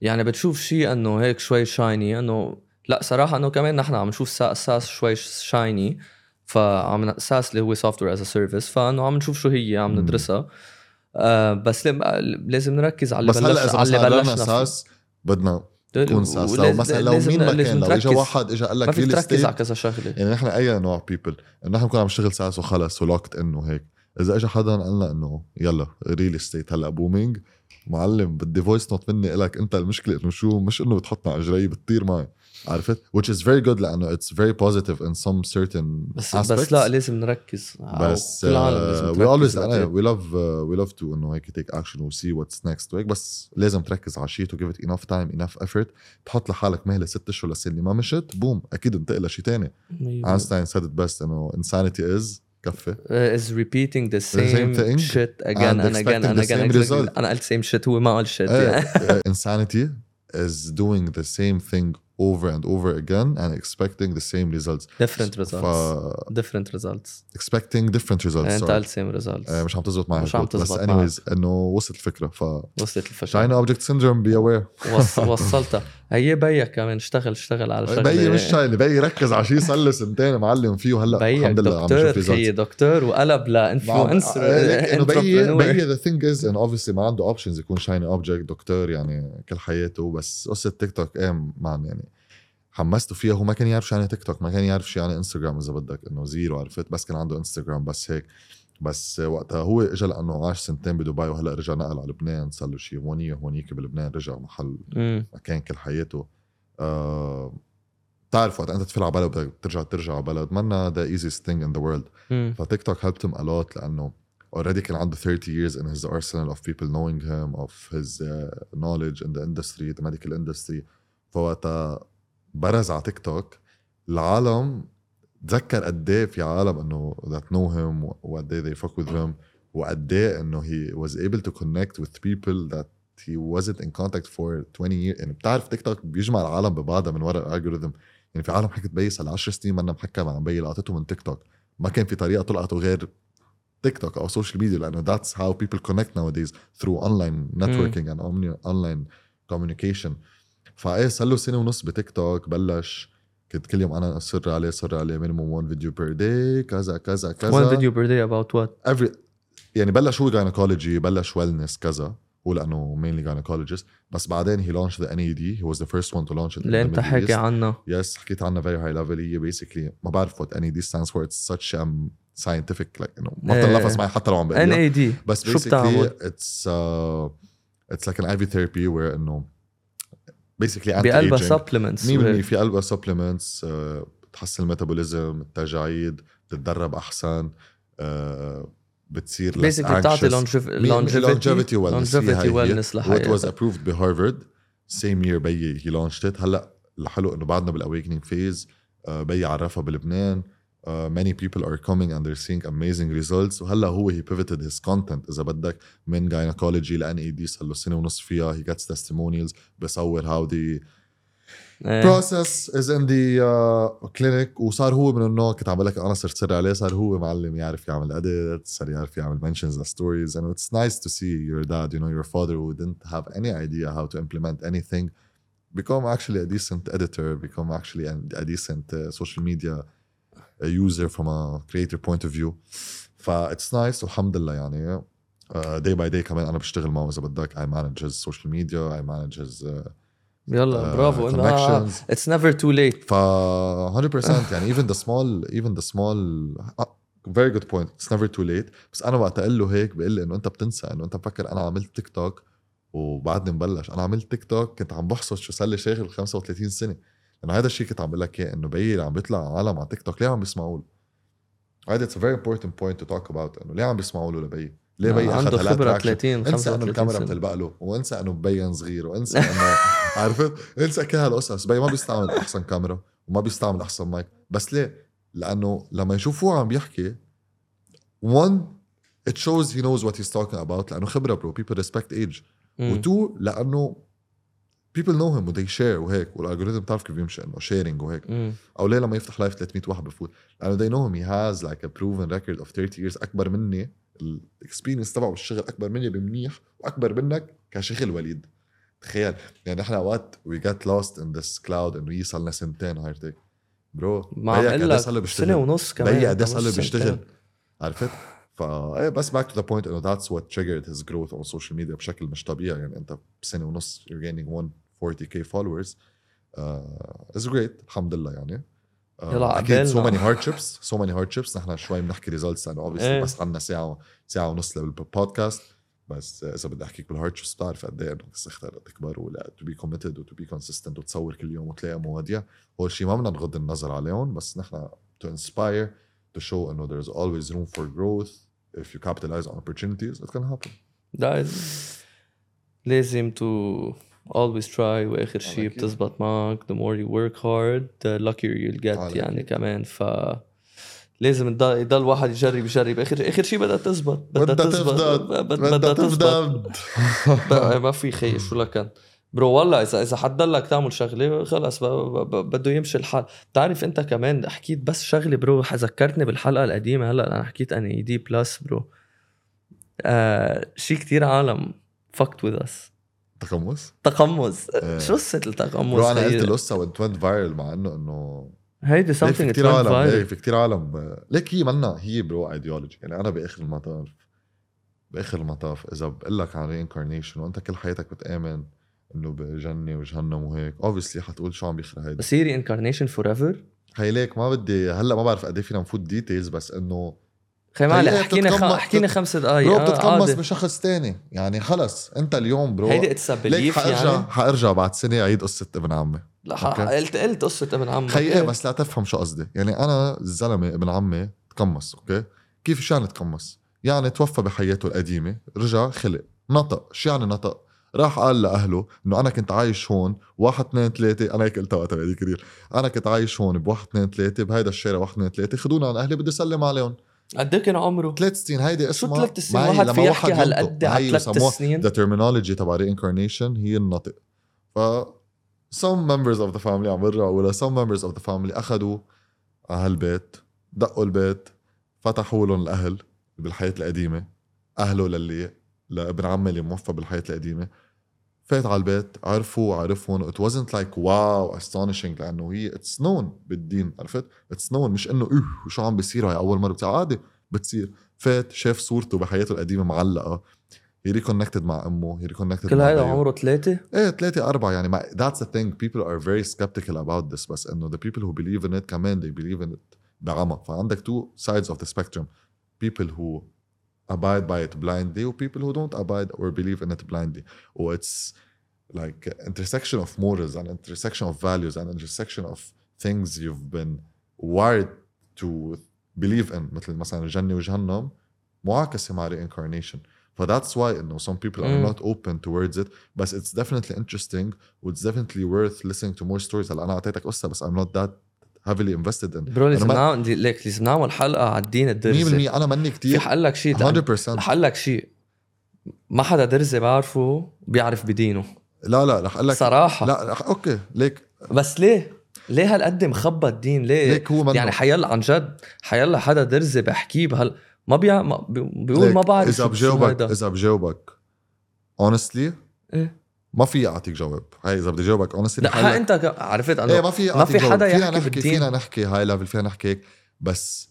يعني بتشوف شيء إنه هيك شوي shiny إنه لا صراحة إنه كمان نحن عم نشوف Saa- SaaS شوي shiny فعم SaaS اللي هو software as a service فإنه عم نشوف شو هي عم. ندرسها آه بس لازم نركز على بس اللي هلأ بلش إذا على اللي مثلا قررنا بلشنا. SaaS بدنا نكون SaaS لو مثلا لو مين ما كان لو اجى. واحد اجى قال ما لك فيك real تركز على كذا شغلة. يعني نحن أي نوع people نحن بنكون عم نشتغل SaaS وخلص ولوكت إنه هيك. إذا اجى حدا قال لنا إنه يلا real estate هلأ booming معلم بدي voice note مني لك أنت المشكلة إنه شو؟ مش إنه بتحطنا على اجري بتطير معي. عرفت which is very good لانه it's very positive in some certain بس aspects بس لا لازم نركز أو بس كل العالم لازم uh, we تركز always أنا وقت- we love uh, we love to انه هيك take action و see what's next وهيك بس لازم تركز على شيء to give it enough time enough effort تحط لحالك مهله ست اشهر لسنه ما مشت بوم اكيد انتقل لشيء تاني أيوة. اينشتاين said it best انه insanity is كفي Uh, is repeating the same, same thing shit again and and, again expecting and the again same exactly. result. انا قلت same shit هو ما قال shit ايه يعني. uh, insanity is doing the same thing over and over again and expecting the same results different results ف different results expecting different results انت. قلت same results آه، مش عم تزبط معي مش عم الكود، بس تزبط anyways انه وصلت الفكرة ف وصلت الفكرة China object syndrome be aware وص... وصلتها هي بيك كمان اشتغل اشتغل على شغلة. بيي مش شايل بيي ركز على شيء صار له سنتين معلم فيه وهلأ الحمد لله عم دكتور نشوف results دكتور وقلب لإنفلونسر. إنه بيي بيي ذا ثينج از إنه اوبسلي ما عنده اوبشنز يكون شايني اوبجكت دكتور يعني كل حياته بس قصة تيك توك إيه مان يعني حمسته فيها. هو ما كان يعرف شو يعني تيك توك ما كان يعرف شو يعني انستغرام إذا بدك إنه زيرو عرفت بس كان عنده انستغرام بس هيك. بس وقتها هو اجى لأنه عاش سنتين بدبي وهلأ رجع نقل على لبنان صار له شيء هونية هونيك بلبنان رجع محل مكان كل حياته. آه بتعرف وقت أنت تفل على بلد بدك ترجع ترجع على بلد منا the easiest thing in the world. فتيك توك him a lot لأنه already كان عنده 30 years in his arsenal of people knowing him of his uh, knowledge in the industry the medical industry. فوقتها برز على تيك توك العالم تذكر قد إيه في عالم إنه that know him وقد إيه they fuck with him وقد إيه إنه he was able to connect with people that he wasn't in contact for 20 years يعني بتعرف تيك توك بيجمع العالم ببعضها من وراء ال algorithm يعني في عالم حكت بي صار 10 سنين منا محكى مع بي لقطته من تيك توك ما كان في طريقة تلقطه غير تيك توك أو social media لأنه that's how people connect nowadays through online networking and online communication. فإيه صار له سنة ونص بتيك توك بلش. كنت كل يوم أنا أصر عليه أصر عليه minimum 1 video per day كذا كذا كذا. 1 video per day about whatever يعني بلش هو gynecology بلش wellness كذا. هو لأنه mainly gynecologist بس بعدين هي launched the NAD he was the first one to launch اللي أنت حكي عنها yes حكيت عنها very high level هي basically ما بعرف what NAD stands for it's such um scientific like انه ما بتنلفظ معي حتى لو عم بقول NAD بس شو بتعمل؟ it's it's like an IV therapy where إنه basically بقلبها supplements 100% في قلبها supplements بتحسن الميتابوليزم التجاعيد بتتدرب أحسن آه، بتصير بيسكلي بتعطي anxious. longevity longevity wellness. longevity هي هي wellness What was لحياتك approved بهارفرد same year بيي launched it. هلأ الحلو إنه بعدنا بالاويكنينج فيز بيي عرفها بلبنان. Uh, many people are coming and they're seeing amazing results وهلا هو he pivoted his content اذا بدك من gynecology لان اي دي صار له سنه ونص فيها he gets testimonials بصور how the إيه. process is in the uh, clinic وصار هو من النوع كنت عم بقول لك انا صرت سر عليه صار هو معلم يعرف يعمل edits صار يعرف يعمل mentions stories and it's nice to see your dad you know your father who didn't have any idea how to implement anything become actually a decent editor become actually a, a decent uh, social media uh, user from a creator point of view. ف it's nice والحمد لله يعني day by day كمان أنا بشتغل معه إذا بدك. Manage his social media I manage his uh, يلا uh, برافو. إنه it's never too late ف 100% يعني even the small even the small uh, very good point. It's never too late. بس أنا وقت أقول له هيك بقول لي إنه أنت بتنسى إنه أنت مفكر أنا عملت تيك توك وبعدني مبلش. أنا عملت تيك توك كنت عم بحصد شو صار لي شاغل 35 سنة. لأنه هذا الشيء كنت عم بقول لك إياه إنه بيي اللي عم بيطلع عالم على تيك توك ليه عم بيسمعوا له؟ هذا it's very important point to talk about إنه ليه عم بيسمعوا له لبيي؟ ليه بيي أخذ عنده خبرة traction؟ 30 انسى إنه 35 الكاميرا بتلبق له وانسى إنه مبين صغير وانسى إنه عرفت انسى كل هالقصص بي ما بيستعمل أحسن كاميرا وما بيستعمل أحسن مايك بس ليه لأنه لما يشوفوه عم بيحكي one it shows he knows what he's talking about لأنه خبرة bro people respect age مم. و two لأنه people know him و they share وهيك. وال algorithm بتعرف كيف بيمشي إنه sharing وهيك. مم. أو ليه لما يفتح live 300 واحد بفوت؟ لأنه they know him he has like a proven record of 30 years أكبر مني. ال experience تبعه بالشغل أكبر مني بمنيح وأكبر منك كشغل وليد. تخيل. يعني نحن أوقات we get lost in this cloud انه يصل لنا سنتين هاير تيك bro ما عم بقول لك سنة ونص كمان بيي قد صار بيشتغل. عرفت؟ فا إيه بس back to the point إنه that's what triggered his growth on social media بشكل مش طبيعي. يعني أنت بسنة ونص يو جينينج 40k followers. Uh, is great الحمد لله يعني. Uh, يلا أكيد so many hardships so many hardships نحن شوي بنحكي results أنا obviously بس عندنا ساعة ساعة ونص للبودكاست بس إذا بدي احكيك بال hardships بتعرف قد إيه انك تختار تكبر ولا to be committed و to be consistent وتصور كل يوم وتلاقي مواضيع. هو الشيء ما بدنا نغض النظر عليهم بس نحن to inspire to show إنه there's always room for growth. If you capitalize on opportunities it can happen. لازم to always try واخر شيء. بتزبط معك. The more you work hard the luckier you'll get على يعني. كمان. ف لازم يضل الواحد يجرب يجرب. اخر آخر شيء بدها تزبط بدها تزبط بدها تزبط ما في خي شو لكن bro والله اذا إذا حتضلك تعمل شغلة خلص بده يمشي الحال. بتعرف أنت كمان حكيت بس شغلة bro ذكرتني بالحلقة القديمة. هلأ أنا حكيت NAD plus bro. آه شيء كتير عالم fucked with us. تقمص؟ تقمص. إيه. شو قصة التقمص؟ أنا؟ قلت القصة وانت viral مع إنه إنه هيدي في something كثير عالم في كثير عالم. ليك هي منا هي bro ideology يعني أنا بآخر المطاف بآخر المطاف إذا بقول لك عن reincarnation وأنت كل حياتك بتآمن إنه بجنة وجهنم وهيك obviously حتقول شو عم بيخرب هيدا. بس هي reincarnation forever هي ليك ما بدي هلأ ما بعرف قد إيه فينا نفوت details بس إنه خي معلش هي احكينا خ... بتتقمص- احكينا خمس دقائق bro آه، بتتقمص عادي. بشخص تاني. يعني خلص انت اليوم bro. هيدي it's belief حارجع يعني. حارجع بعد سنة اعيد قصة ابن عمي. لا. قلت قلت قصة ابن عمك خي إيه بس لا تفهم شو قصدي. يعني أنا الزلمه ابن عمي تقمص أوكي؟ كيف شو يعني تقمص؟ يعني توفى بحياته القديمة رجع خلق نطق. شو يعني نطق؟ راح قال لأهله إنه أنا كنت عايش هون واحد اثنين ثلاثة. أنا هيك قلتها وقتها بهذيك أنا كنت عايش هون بواحد اثنين ثلاثة بهيدا الشارع واحد اثنين ثلاثة. خذونا عن أهلي بدي أسلم عليهم. قد إيه كان عمره؟ ثلاث سنين. هيدي شو اسمها ثلاث سنين؟ واحد في يحكي هالقد. على ثلاث سنين. the terminology تبع reincarnation هي النطق. ف some members of the family عم برجع ولا some members of the family أخذوا على هالبيت دقوا البيت فتحوا لهم الأهل بالحياة القديمة. أهله للي لابن عمي اللي موفى بالحياة القديمة. فات على البيت عرفوا عرفهم. It wasn't like wow astonishing. لأنه هي it's known بالدين عرفت؟ It's known مش إنه اوه شو عم بيصير هاي أول مرة؟ بتصير عادي بتصير. فات شاف صورته بحياته القديمة معلقة. هي ريكونكتد مع أمه هي ريكونكتد كل بيو. عمره ثلاثة؟ إيه ثلاثة أربعة يعني that's the thing. People are very skeptical about this بس إنه the people who believe in it كمان they believe in it بعمى فعندك two sides of the spectrum. People who abide by it blindly و people who don't abide or believe in it blindly و it's like intersection of morals and intersection of values and intersection of things you've been wired to believe in مثل مثلا الجنة وجهنم معاكسة مع reincarnation ف that's why إنه some people are مم. not open towards it بس it's definitely interesting و it's definitely worth listening to more stories هلا أنا أعطيتك قصة بس I'm not that heavily invested in. برو لازم نعمل ليك لازم نعمل حلقة على الدين 100% الدرزي أنا مني في كتير. حقول لك شيء لأن- 100% رح أقول لك شيء. ما حدا درزي بعرفه بيعرف بدينه. لا لا رح أقول لك. صراحة. لا رح أوكي. ليك. بس ليه؟ ليه هالقد مخبى الدين؟ ليه؟ ليك هو منه. يعني حيلا عن جد حيلا حدا درزي بحكيه بهال ما بيع ما بي- بيقول ما بعرف إذا بجاوبك. إذا بجاوبك honestly إيه؟ ما في أعطيك جواب. هاي إذا بدي جاوبك honestly لا لك- أنت ك- عرفت إيه انه ما في ما في حدا جواب. فينا يحكي نحكي. فينا نحكي high level فينا نحكي هيك. بس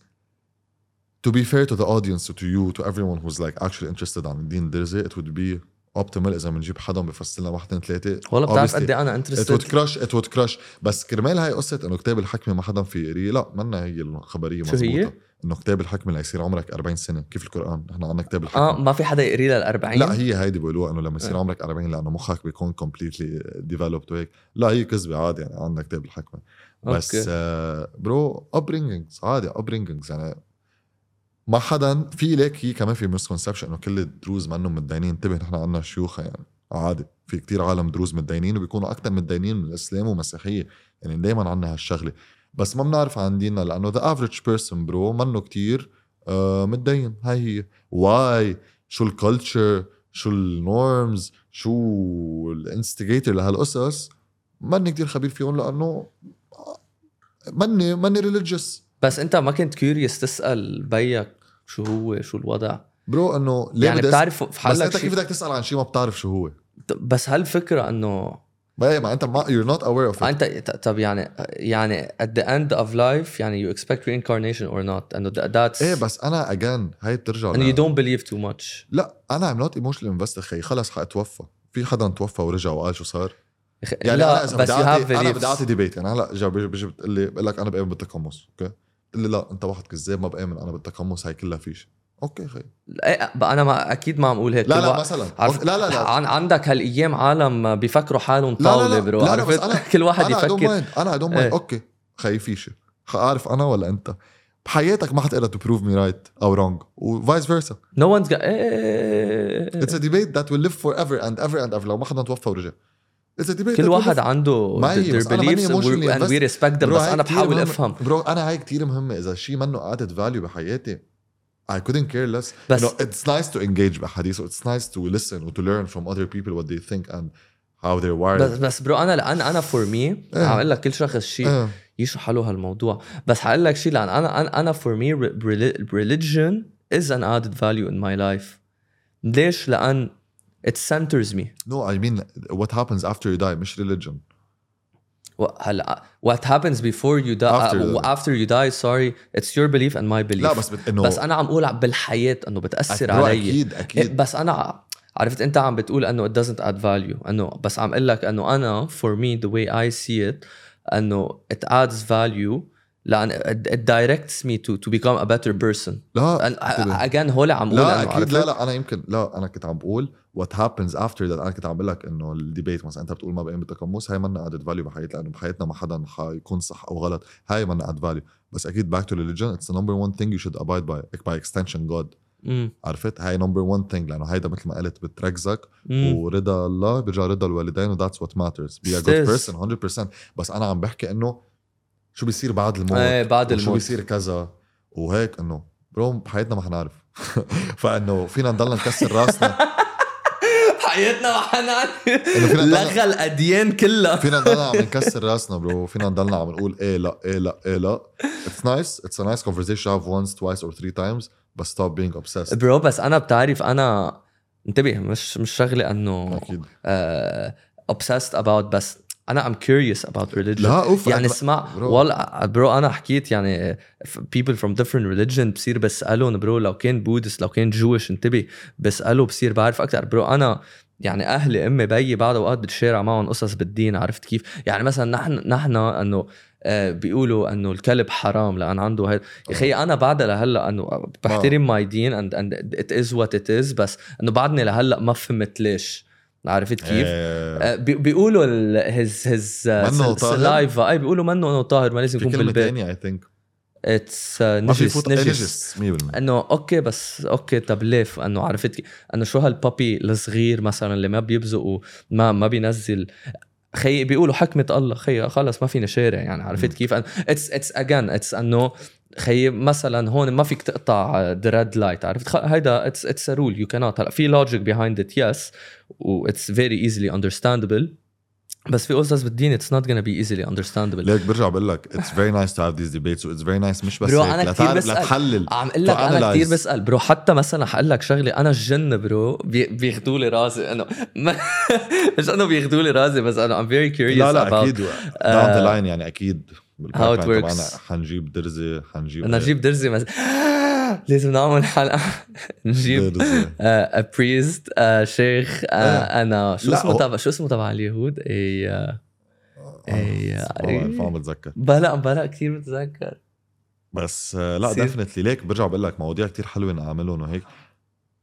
to be fair to the audience to you to everyone who's like actually interested عن الدين الدرزي it would be optimal إذا بنجيب حدا بيفصل لنا واحد اثنين ثلاثة. والله بتعرف قد إيه أنا it would interested crush it would crush. بس كرمال هاي قصة إنه كتاب الحكمة ما حدا في يقريه لا منا هي الخبرية شو هي؟ إنه كتاب الحكمة ليصير عمرك 40 سنة. كيف القرآن؟ نحن عندنا كتاب الحكمة. آه ما في حدا يقري ال 40 لا هي هيدي بيقولوها إنه لما يصير إيه. عمرك 40 لأنه مخك بيكون completely developed وهيك. لا هي كذبة عادي يعني عندنا كتاب الحكمة. بس أوكي. آه bro upbringings عادي upbringings يعني ما حدا في ليك هي كمان في misconception إنه كل الدروز منهم متدينين. انتبه نحن عندنا شيوخ يعني عادي. في كتير عالم دروز متدينين وبيكونوا أكثر متدينين من الإسلام والمسيحيه يعني دائما عندنا هالشغلة. بس ما بنعرف عن ديننا لأنه the average person bro منه كتير آه متدين. هاي هي. why شو ال culture شو ال norms شو ال instigator لهالقصص؟ ماني كتير خبير فيهم لأنه ماني ماني religious بس أنت ما كنت curious تسأل بيك شو هو شو الوضع؟ bro إنه ليه يعني بتعرف في بس حالك أنت كيف بدك تسأل عن شيء ما بتعرف شو هو؟ بس هالفكره إنه ما انت ما you're not aware of it. انت طب يعني يعني at the end of life يعني you expect reincarnation or not. Th- that's إيه بس أنا again هاي بترجع انه you don't believe too much. لا أنا I'm not emotionally invested خي. خلص حأتوفى. في حدا توفى ورجع وقال شو صار؟ يعني لا أنا إذا بس بدي اعطي أنا بدي أعطي debate يعني هلأ اجى بيجي بتقول لي بقول لك أنا بامن بالتقمص أوكي؟ بتقول لي لا أنت واحد كذاب ما بامن أنا بالتقمص هاي كلها فيش. أوكي خي بقى أنا ما أكيد ما عم أقول هيك. لا لا مثلا. عرفت لا لا لا. عن عندك هالأيام عالم بيفكروا حالهم لا لا طاولة لا bro. لا لا عرفت؟ أنا- كل واحد don't يفكر. أنا mind. إيه. أوكي. خي فيش عارف أنا ولا أنت؟ بحياتك ما حتقدر prove me right أو wrong و vice versa no got إيه It's a debate that will live forever and ever and ever. لو ما حدا توفى ورجع. A debate كل واحد عنده their أنا beliefs and we- we respect them bro بس أنا بحاول. أفهم. bro أنا هاي كتير مهمة. إذا شيء منه added value بحياتي I couldn't care less بس- you know, it's nice to engage بحديث it's nice to listen و to learn from other people what they think and how they're wired بس بس برو انا لان انا فور مي إيه. عم اقول لك كل شخص شيء إيه. يشرح له هالموضوع بس حقول لك شيء لان انا انا انا فور مي religion is an added value in my life ليش؟ لان it centers me no I mean what happens after you die مش religion و- هلا what happens before you die After after, that. after you die sorry it's your belief and my belief لا بس بت... انه بس أنا عم أقول بالحياة انه بتاثر علي أكيد إيه، أكيد بس أنا عرفت انت عم بتقول انه it doesn't add value انه بس عم أقول لك انه أنا for me the way I see it انه it adds value لأن directs me to to become a better person. لا again هول عم أقول لا أكيد. لا لا أنا يمكن لا أنا كنت عم بقول what happens after death أنا كنت عم بقول لك إنه ال debate مثلا أنت بتقول ما بقيم بالتقمص هاي منا added value بحياتنا لأنه بحياتنا ما حدا حيكون صح أو غلط. هاي منا added value بس أكيد back to religion it's number 1 thing you should abide by by extension God. عرفت؟ هاي number 1 thing لأنه هيدا مثل ما قلت بتركزك. ورضا الله بيرجع رضا الوالدين و that's what matters be a good. person 100% بس أنا عم بحكي إنه شو بيصير بعد الموت؟ إيه بعد الموت. بيصير كذا؟ وهيك إنه bro بحياتنا ما حنعرف. فإنه فينا نضلنا نكسر راسنا. حياتنا ما حنعرف. لغى الأديان كلها. فينا نضلنا عم نكسر راسنا bro. فينا نضلنا عم نقول إيه لا إيه لا إيه لا. it's nice it's a nice to have once twice or three times but stop being obsessed. bro بس أنا بتعرف أنا انتبه مش مش شغلة إنه أكيد. uh, obsessed about بس أنا I'm curious about religion. لا أوف يعني اسمع. والله bro أنا حكيت يعني people from different religion بصير بسألهم bro لو كان Buddhist لو كان Jewish انتبه بساله بصير بعرف أكثر bro أنا يعني أهلي أمي بيي بعض اوقات بتشارع معهم قصص بالدين عرفت كيف؟ يعني مثلا نحن نحن إنه آه، بيقولوا إنه الكلب حرام لأن عنده هيد. يا أخي أنا بعدها لهلأ إنه بحترم my دين and it is what it is بس إنه بعدني لهلأ ما فهمت ليش. عرفت كيف؟ بي- بيقولوا his his؟ saliva أي بيقولوا منه إنه طاهر ما لازم يكون بالبيت. ثانية I think it's ما نجس نجس. نجس 100% إنه أوكي بس أوكي طب ليه؟ إنه عرفت؟ إنه شو هال puppy الصغير مثلا اللي ما بيبزق وما ما بينزل. خي بيقولوا حكمة الله. خي خلص ما فينا شارع يعني عرفت كيف؟ it's it's again it's إنه خي مثلا هون ما فيك تقطع the red light عرفت هيدا اتس اتس رول يو كانوت هلا في logic behind it yes و it's very easily understandable بس في قصص بالدين it's not gonna be easily understandable ليك برجع بقول لك it's very nice to have these debates و it's very nice مش بس bro، كتير لتعرف بسأل. لتحلل عم أقول لك أنا كثير. بسأل bro حتى مثلا حقول لك شغلة أنا الجن bro بي- بياخذوا لي راسي إنه مش إنه بياخذوا لي راسي بس أنا I'm very curious لا لا أكيد down the line يعني أكيد how it بالpipeline works. تبعنا حنجيب درزي حنجيب بدنا نجيب درزي مس... لازم نعمل حلقة. نجيب درزي a priest شيخ آه، آه. أنا. شو اسمه تبع شو اسمه تبع اليهود؟ اي آه، إيه، ما بتذكر. بلا بلا كثير بتذكر. بس آه، لا. definitely ليك برجع بقول لك مواضيع كتير حلوة نعملهم وهيك.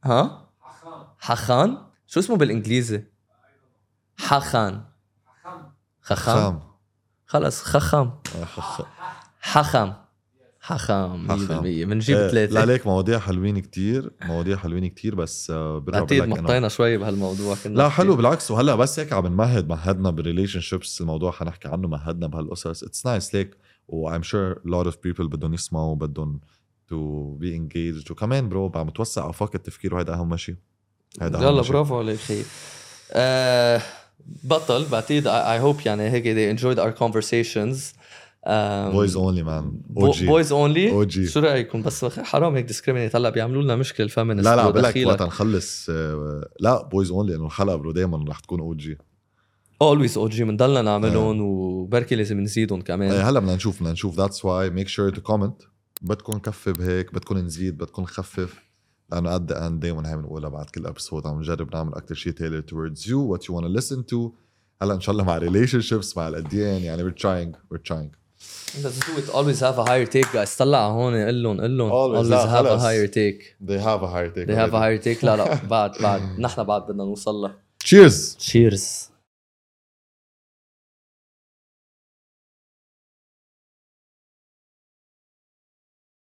ها؟ حخان. شو اسمه بالإنجليزي؟ حخان. خخام خلص خخام آه، خ- حخام حخام 100% حخام. بنجيب آه، لا ثلاثة ليك مواضيع حلوين كتير مواضيع حلوين كتير بس آه، برجع إنه- مطينا شوي بهالموضوع كنا لا كتير- حلو بالعكس. وهلأ بس هيك عم نمهد مهدنا بال relationships الموضوع حنحكي عنه مهدنا بهالقصص. it's nice ليك. و I'm sure a lot of people بدهم يسمعوا بدهم to be engaged. وكمان bro عم توسع آفاق التفكير. وهيدا أهم شيء هيدا أهم يلا. برافو عليك خي آه بطل بعتقد I hope يعني هيك they enjoyed our conversations. Boys only man. OG boys only OG. شو رايكم بس حرام هيك discriminate هلا بيعملوا لنا مشكلة ال feminist لا لا بقول لك وقت نخلص آه، لا boys only لأنه الحلقة bro دائما رح تكون أو جي always OG بنضلنا نعملهم وبركي لازم نزيدهم كمان. هلا بدنا نشوف بدنا نشوف that's why make sure to comment بدكم نكفي بهيك بدكم نزيد بدكم نخفف. لأنه at the end دائما هي بنقولها بعد كل episode عم نجرب نعمل أكثر شيء tailor you what you want to listen to هلا ان شاء الله مع ريليشن شيبس مع الاديان يعني we're trying we're trying Let's do it always have a higher take guys طلع هون قل لهم قل لهم Always. have a خلص. higher take they have a higher take they have a higher take لا لا بعد بعد نحن بعد بدنا نوصل لها cheers cheers